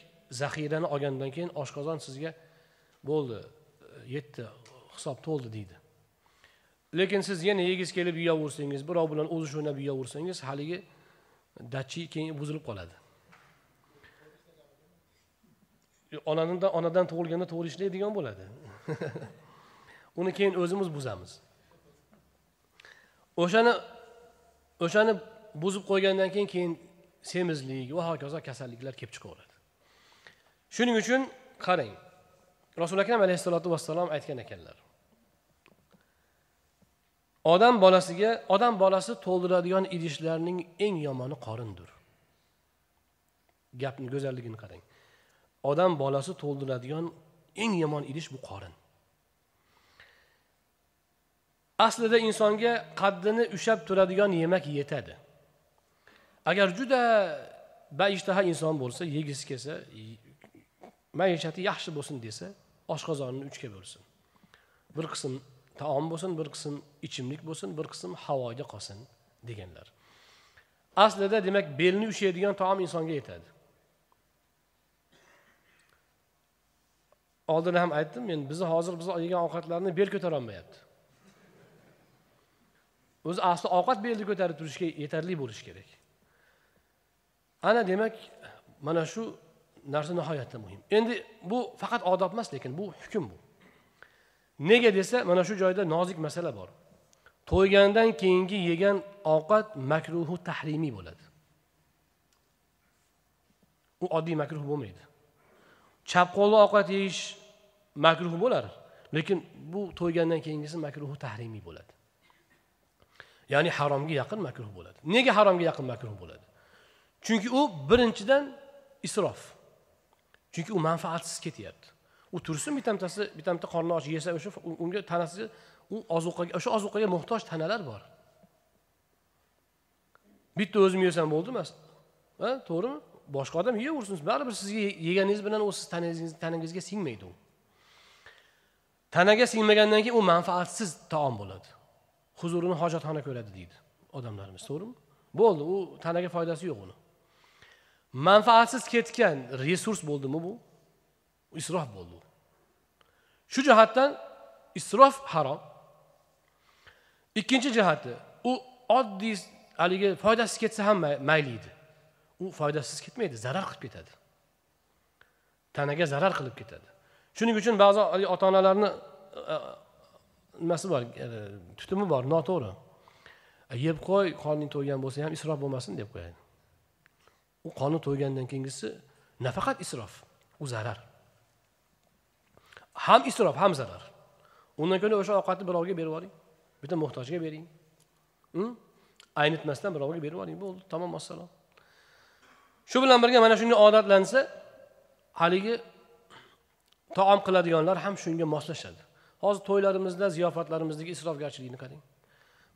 zaxirani olgandan keyin oshqozon sizga bo'ldi yetdi hisob to'ldi deydi. Lekin siz yana yegiz kelib yeyaversangiz birov bilan o'zish o'ynab yeyaversangiz haligi dachi keyin buzilib qoladi. Onadan onadan tug'ilganda to'g'ri ishlaydigan bo'ladi. Uni keyin o'zimiz buzamiz. O'shani o'shani buzib qo'ygandan keyin keyin semizlik va hokazo kasalliklar kelib chiqaveradi. Shuning uchun qarang rasuli akram alayhissalotu vassalom aytgan ekanlar. Odam bolasiga odam bolasi to'ldiradigan idishlarning eng yomoni qorindir. Gapni go'zalligini qarang. Odam bolasi to'ldiradigan eng yomon idish bu qorin. Aslida insonga qaddini ushlab turadigan yemak yetadi. Agar juda baishtaha inson bo'lsa yegisi kelsa maishati yaxshi bo'lsin desa oshqozonini uchga bo'lsin. Bir qism taom bo'lsin bir qism ichimlik bo'lsin bir qism havoga qolsin deganlar. Aslida demak belni ushlaydigan taom insonga yetadi. Oldin ham aytdim men bizni hozir biz yegan ovqatlarni bel ko'tarolmayapti. O'zi asli ovqat belni ko'tarib turishga yetarli bo'lishi kerak. Ana demak mana shu narsa nihoyatda muhim. Endi bu faqat odob emas lekin bu hukm bu. Nega desa mana shu joyda nozik masala bor. To'ygandan keyingi yegan ovqat makruhu tahrimiy bo'ladi. U oddiy makruh bo'lmaydi. Chap qo'lli ovqat yeyish makruh bo'lar lekin bu to'ygandan keyingisi makruhu tahrimiy bo'ladi. Ya'ni haromga yaqin makruh bo'ladi. Nega haromga yaqin makruh bo'ladi? Chunki u birinchidan isrof. Chunki u manfaatsiz ketyapti. U tursin bittamtasi bittamta qorni och yesa o'sha unga tanasi u ozuqaga o'sha ozuqaga muhtoj tanalar bor. Bitta o'zim yesam bo'ldi emas. Ha to'g'rimi? Boshqa odam yeyaversin baribir sizga yeganingiz bilan u siz tanangizga singmaydi u. Tanaga singmagandan keyin u manfaatsiz taom bo'ladi. Huzurini hojatxona ko'radi deydi odamlarimiz to'g'rimi? Bo'ldi u tanaga foydasi yo'q uni. Manfaatsiz ketgan resurs bo'ldimi bu? Isrof bo'ldi shu jihatdan isrof harom ikkinchi jihati u oddiy haligi foydasiz ketsa ham mayli edi u foydasiz ketmaydi zarar qilib ketadi. Tanaga zarar qilib ketadi. Shuning uchun ba'zi ota onalarni e, e, nimasi bor e, tutumi bor noto'g'ri. Yeb qo'y qorning to'ygan bo'lsa ham isrof bo'lmasin deb qo'yadi. U qorni to'ygandan keyingisi nafaqat isrof u zarar. Ham isrof ham zarar. Undan ko'ra o'sha ovqatni birovga berib yuboring bitta muhtojga bering. Hm? Aynitmasdan birovga berib yuboring bo'ldi tamom vassalom shu bilan birga mana shunga odatlansa haligi taom qiladiganlar ham shunga moslashadi. Hozir to'ylarimizda ziyofatlarimizdagi isrofgarchilikni qarang.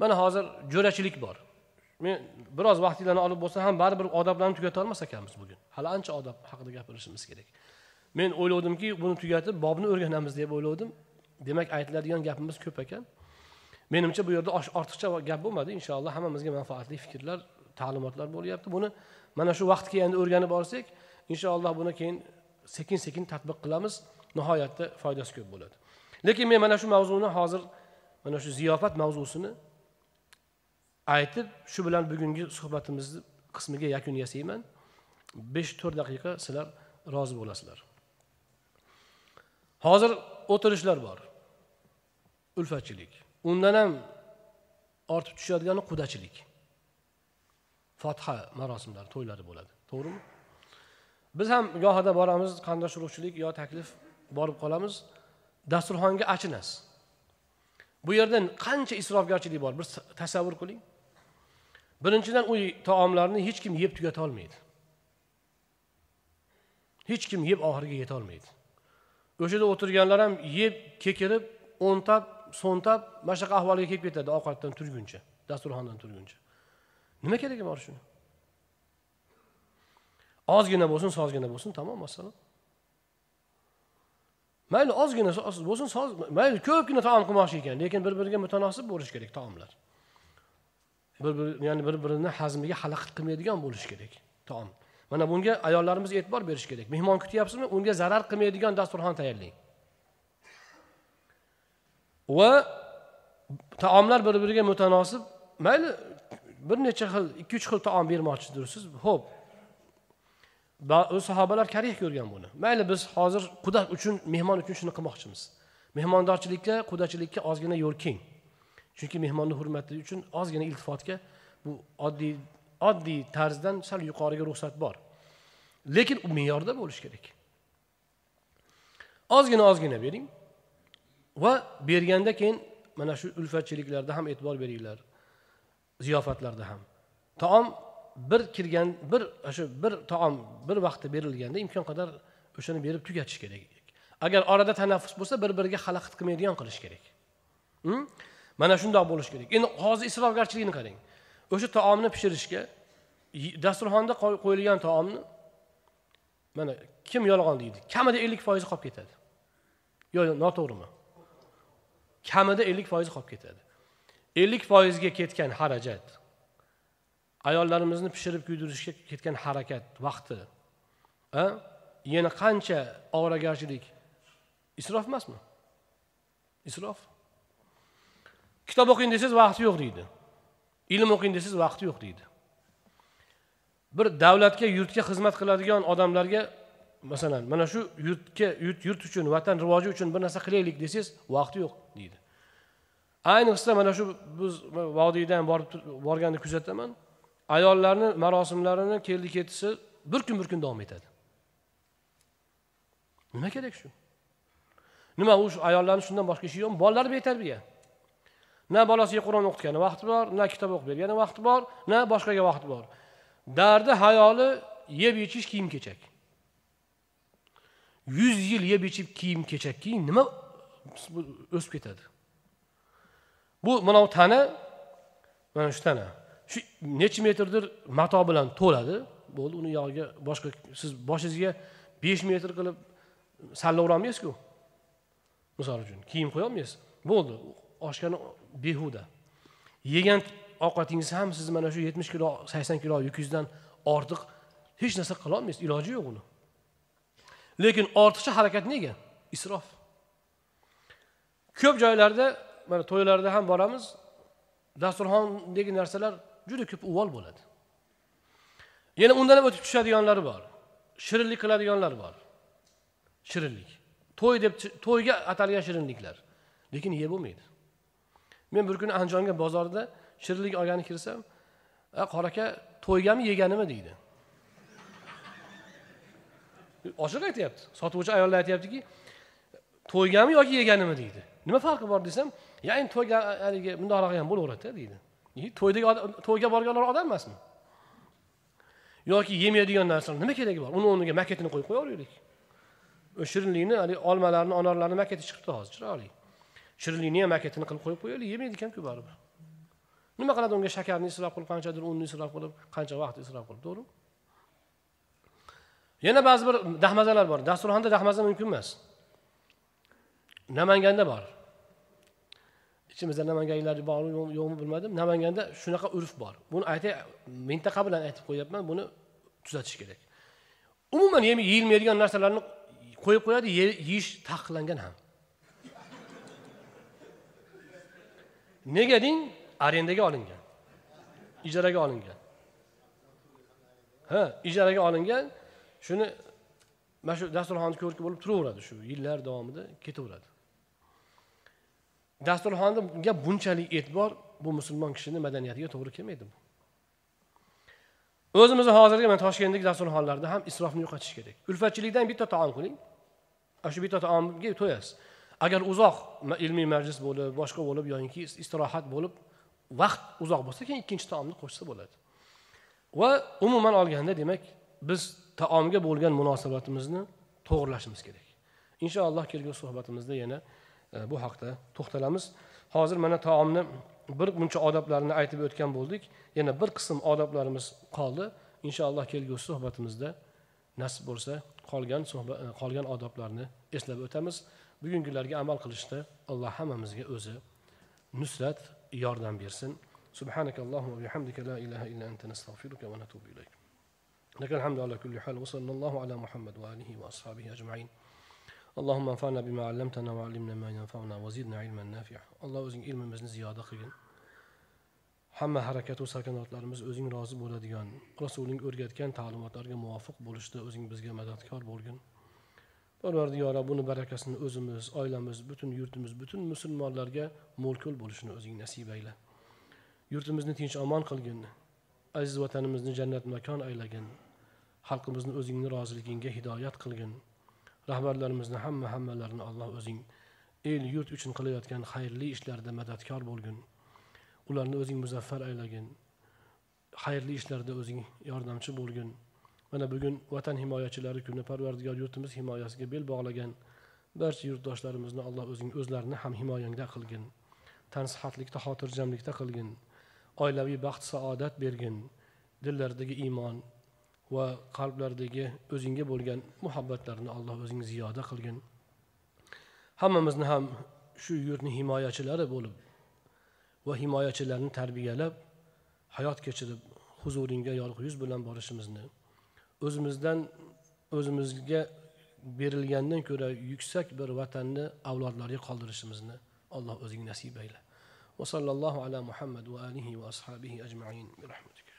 Mana hozir jo'rachilik bor. Men biroz vaqtinglarni olib bo'lsa ham baribir odoblarni tugatolmas ekanmiz bugun hali ancha odob haqida gapirishimiz kerak. Men o'ylovdimki buni tugatib bobni o'rganamiz deb o'ylovdim demak aytiladigan gapimiz ko'p ekan. Menimcha bu yerda ortiqcha gap bo'lmadi. Inshaalloh hammamizga manfaatli fikrlar ta'limotlar bo'lyapti buni. Mana shu vaqt kelganda o'rganib olsak inshaalloh buni keyin sekin sekin tadbiq qilamiz. Nihoyatda foydasi ko'p bo'ladi. Lekin men mana shu mavzuni hozir mana shu ziyofat mavzusini aytib shu bilan bugungi suhbatimizni qismiga yakun yasayman. Besh to'rt daqiqa sizlar rozi bo'lasizlar. Hozir o'tirishlar bor. Ulfatchilik. Undan ham ortib tushadigani qudachilik. Fotiha marosimlari to'ylari bo'ladi. To'g'rimi? Biz ham gohida boramiz qarindosh urug'chilik yo taklif borib qolamiz. Dasturxonga achinasiz. Bu yerda qancha isrofgarchilik bor bir tasavvur qiling. Birinchidan u taomlarni hech kim yeb tugata olmaydi. Hech kim yeb oxiriga yetolmaydi o'sha yerda o'tirganlar ham yeb kekirib o'ntab so'ntab mana shunaqa ahvolga kelib ketadi ovqatdan turguncha dasturxondan turguncha. Nima keragi bor shuni? Ozgina bo'lsin sozgina bo'lsin tamom vassalom mayli ozgina bo'lsin soz mayli ko'pgina taom qilmoqchi ekan lekin bir biriga mutanosib bo'lishi kerak taomlar. Bir bir ya'ni bir birini hazmiga xalaqit qilmaydigan bo'lishi kerak taom. Mana bunga ayollarimiz e'tibor berish kerak. Mehmon kutyapsizmi unga zarar qilmaydigan dasturxon tayyorlang. Va taomlar bir biriga mutanosib mayli bir necha xil ikki uch xil taom bermoqchidirsiz ho'p sahobalar karih ko'rgan buni. Mayli biz hozir quda uchun mehmon uchun shuni qilmoqchimiz. Mehmondorchilikka qudachilikka ozgina yo'l keng. Chunki mehmonni hurmati uchun ozgina iltifotga bu oddiy oddiy tarzdan sal yuqoriga ruxsat bor. Lekin u me'yorda bo'lishi kerak. Ozgina ozgina bering va berganda keyin mana shu ulfatchiliklarda ham e'tibor beringlar ziyofatlarda ham. Taom bir kirgan bir o'sha bir taom bir vaqtda berilganda imkon qadar o'shani berib tugatish kerak. Agar orada tanaffus bo'lsa bir biriga xalaqit qilmaydigan qilish kerak. Hm? Mana shundoq bo'lishi kerak. Endi hozir isrofgarchilikni qarang. O'sha taomni pishirishga dasturxonda qo'yilgan taomni mana kim yolg'on deydi kamida ellik foizi qolib ketadi. Yo noto'g'rimi? Kamida ellik foizi qolib ketadi. Ellik foizga ketgan xarajat ayollarimizni pishirib kuydirishga ketgan harakat vaqti yana qancha ovoragarchilik isrof emasmi? Isrof. Kitob o'qing desangiz vaqti yo'q deydi. Ilm o'qing desangiz vaqti yo'q deydi. Bir davlatga yurtga xizmat qiladigan odamlarga masalan mana shu yurtga yurt yurt uchun vatan rivoji uchun bir narsa qilaylik desangiz vaqti yo'q deydi. Ayniqsa mana shu biz vodiydan borib borganda kuzataman. Ayollarni marosimlarini keldi ketisi bir kun bir kun davom etadi. Nima kerak shu? Nima u shu ayollarni shundan boshqa ishi yo'qmi? Bolalar betarbiya. Na bolasiga qur'on o'qitgani vaqti bor na kitob o'qib bergani vaqti bor na boshqaga vaqti bor. Dardi hayoli yeb ichish kiyim kechak. Yuz yil yeb ichib kiyim kechak keyin nima o'sib ketadi? Bu mana bu tana mana shu tana. Shu necha metrdir mato bilan to'ladi bo'ldi uni yog'iga boshqa siz boshingizga besh metr qilib sallaverolmaysizku misol uchun kiyim qo'yolmaysiz. Bo'ldi oshgani behuda. Yegan ovqatingiz ham siz mana shu yetmish kilo sakson kilo yukingizdan ortiq hech narsa qilolmaysiz iloji yo'q uni. Lekin ortiqcha harakat nega? Isrof. Ko'p joylarda mana to'ylarda ham boramiz dasturxondagi narsalar juda ko'p uvol bo'ladi. Yana undan ham o'tib tushadiganlari bor. Shirinlik qiladiganlar bor. Shirinlik. To'y deb to'yga atalgan shirinliklar. Lekin yeb bo'lmaydi. Men bir kuni andijonga bozorda shirinlik olgani kirsam qora aka to'ygami yeganimi? deydi. Ochiq aytyapti. Sotuvchi ayollar aytyaptiki to'ygami yoki yeganimi? deydi. Nima farqi bor? desam ya endi to'yga haligi bundoqroq ham bo'laveradida deydi. To'ydagi to'yga borganlar odam emasmi yoki yemaydigan narsalar nima keragi bor? Uni o'rniga maketini qo'yib qo'yaveraylik. Shirinlikni haligi olmalarni anorlarni maketi chiqibdi hozir chiroyli. Shirinlikni ham maketini qilib qo'yib qo'yaylik yemaydi ekanku baribir. Nima qiladi unga shakarni isrof qilib qanchadir unni isrof qilib qancha vaqt isrof qilib to'g'rimi yana ba'zi bir dahmazalar bor. Dasturxonda dahmaza mumkin emas. Namanganda bor. Ichimizda namanganliklar bormi yo'qmi bilmadim. Namanganda shunaqa urf bor. Buni aytay mintaqa bilan aytib qo'yyapman buni tuzatish kerak. Umuman yeyilmaydigan narsalarni qo'yib qo'yadi yeyish taqiqlangan ham. Nega deng? Arendaga olingan. Ijaraga olingan. Ha ijaraga olingan. Shuni mana shu dasturxonni ko'rki bo'lib turaveradi shu yillar davomida ketaveradi. Dasturxonga bunchalik e'tibor bu musulmon kishini madaniyatiga to'g'ri kelmaydi bu. O'zimizni hozirgi mana toshkentdagi dasturxonlarda ham isrofni yo'qotish kerak. Ulfatchilikdan bitta taom qiling. Ana shu bitta taomga to'yasiz. Agar uzoq ilmiy majlis bo'lib boshqa bo'lib yoki istirohat bo'lib vaqt uzoq bo'lsa keyin ikkinchi taomni qo'shsa bo'ladi. Va umuman olganda demak biz taomga bo'lgan munosabatimizni to'g'irlashimiz kerak. Inshaalloh kelgusi suhbatimizda yana e, bu haqda to'xtalamiz. Hozir mana taomni bir muncha odoblarini aytib o'tgan bo'ldik. Yana bir qism odoblarimiz qoldi. Inshaalloh kelgusi suhbatimizda nasib bo'lsa qolgan e, qolgan odoblarni eslab o'tamiz. bugungilarga amal qilishda alloh hammamizga o'zi nusrat yordam bersin سبحانك اللهم وبحمدك لا إله إلا أنت نستغفرك ونتوب إليك لك الحمد على كل حال وصلى الله على محمد وآله وأصحابه أجمعين اللهم انفعنا بما علمتنا وعلمنا ما ينفعنا وزدنا علما نافعا الله o'zing ilmimizni ziyoda qilgin hamma harakatu sakanotlarimiz o'zing rozi bo'ladigan rasuling o'rgatgan ta'limotlarga muvofiq bo'lishda o'zing bizga madadkor bo'lgin Parvardigoro buni barakasini o'zimiz oilamiz butun yurtimiz butun musulmonlarga mo'l bo'lishini o'zing nasib ayla yurtimizni tinch omon qilgin. Aziz vatanimizni jannat makon aylagin xalqimizni o'zingni roziligingga hidoyat qilgin. Rahbarlarimizni hamma hammalarini alloh o'zing el yurt uchun qilayotgan xayrli ishlarida madadkor bo'lgin. Ularni o'zing muzaffar aylagin. Xayrli ishlarda o'zing yordamchi bo'lgin. Mana bugun vatan himoyachilari kuni parvardigor yurtimiz himoyasiga bel bog'lagan barcha yurtdoshlarimizni alloh o'zing o'zlarini ham himoyangda qilgin tansihatlikda xotirjamlikda qilgin oilaviy baxt saodat bergin dillaridagi iymon va qalblaridagi o'zingga bo'lgan muhabbatlarni alloh o'zing ziyoda qilgin. Hammamizni ham shu yurtni himoyachilari bo'lib va himoyachilarni tarbiyalab hayot kechirib huzuringga yorug' yuz bilan borishimizni o'zimizdan o'zimizga berilgandan ko'ra yuksak bir vatanni avlodlarga qoldirishimizni alloh o'zing nasib ayla va sallallohu ala muhammad va alihi va ashabihi ajmain. Bi rahmatika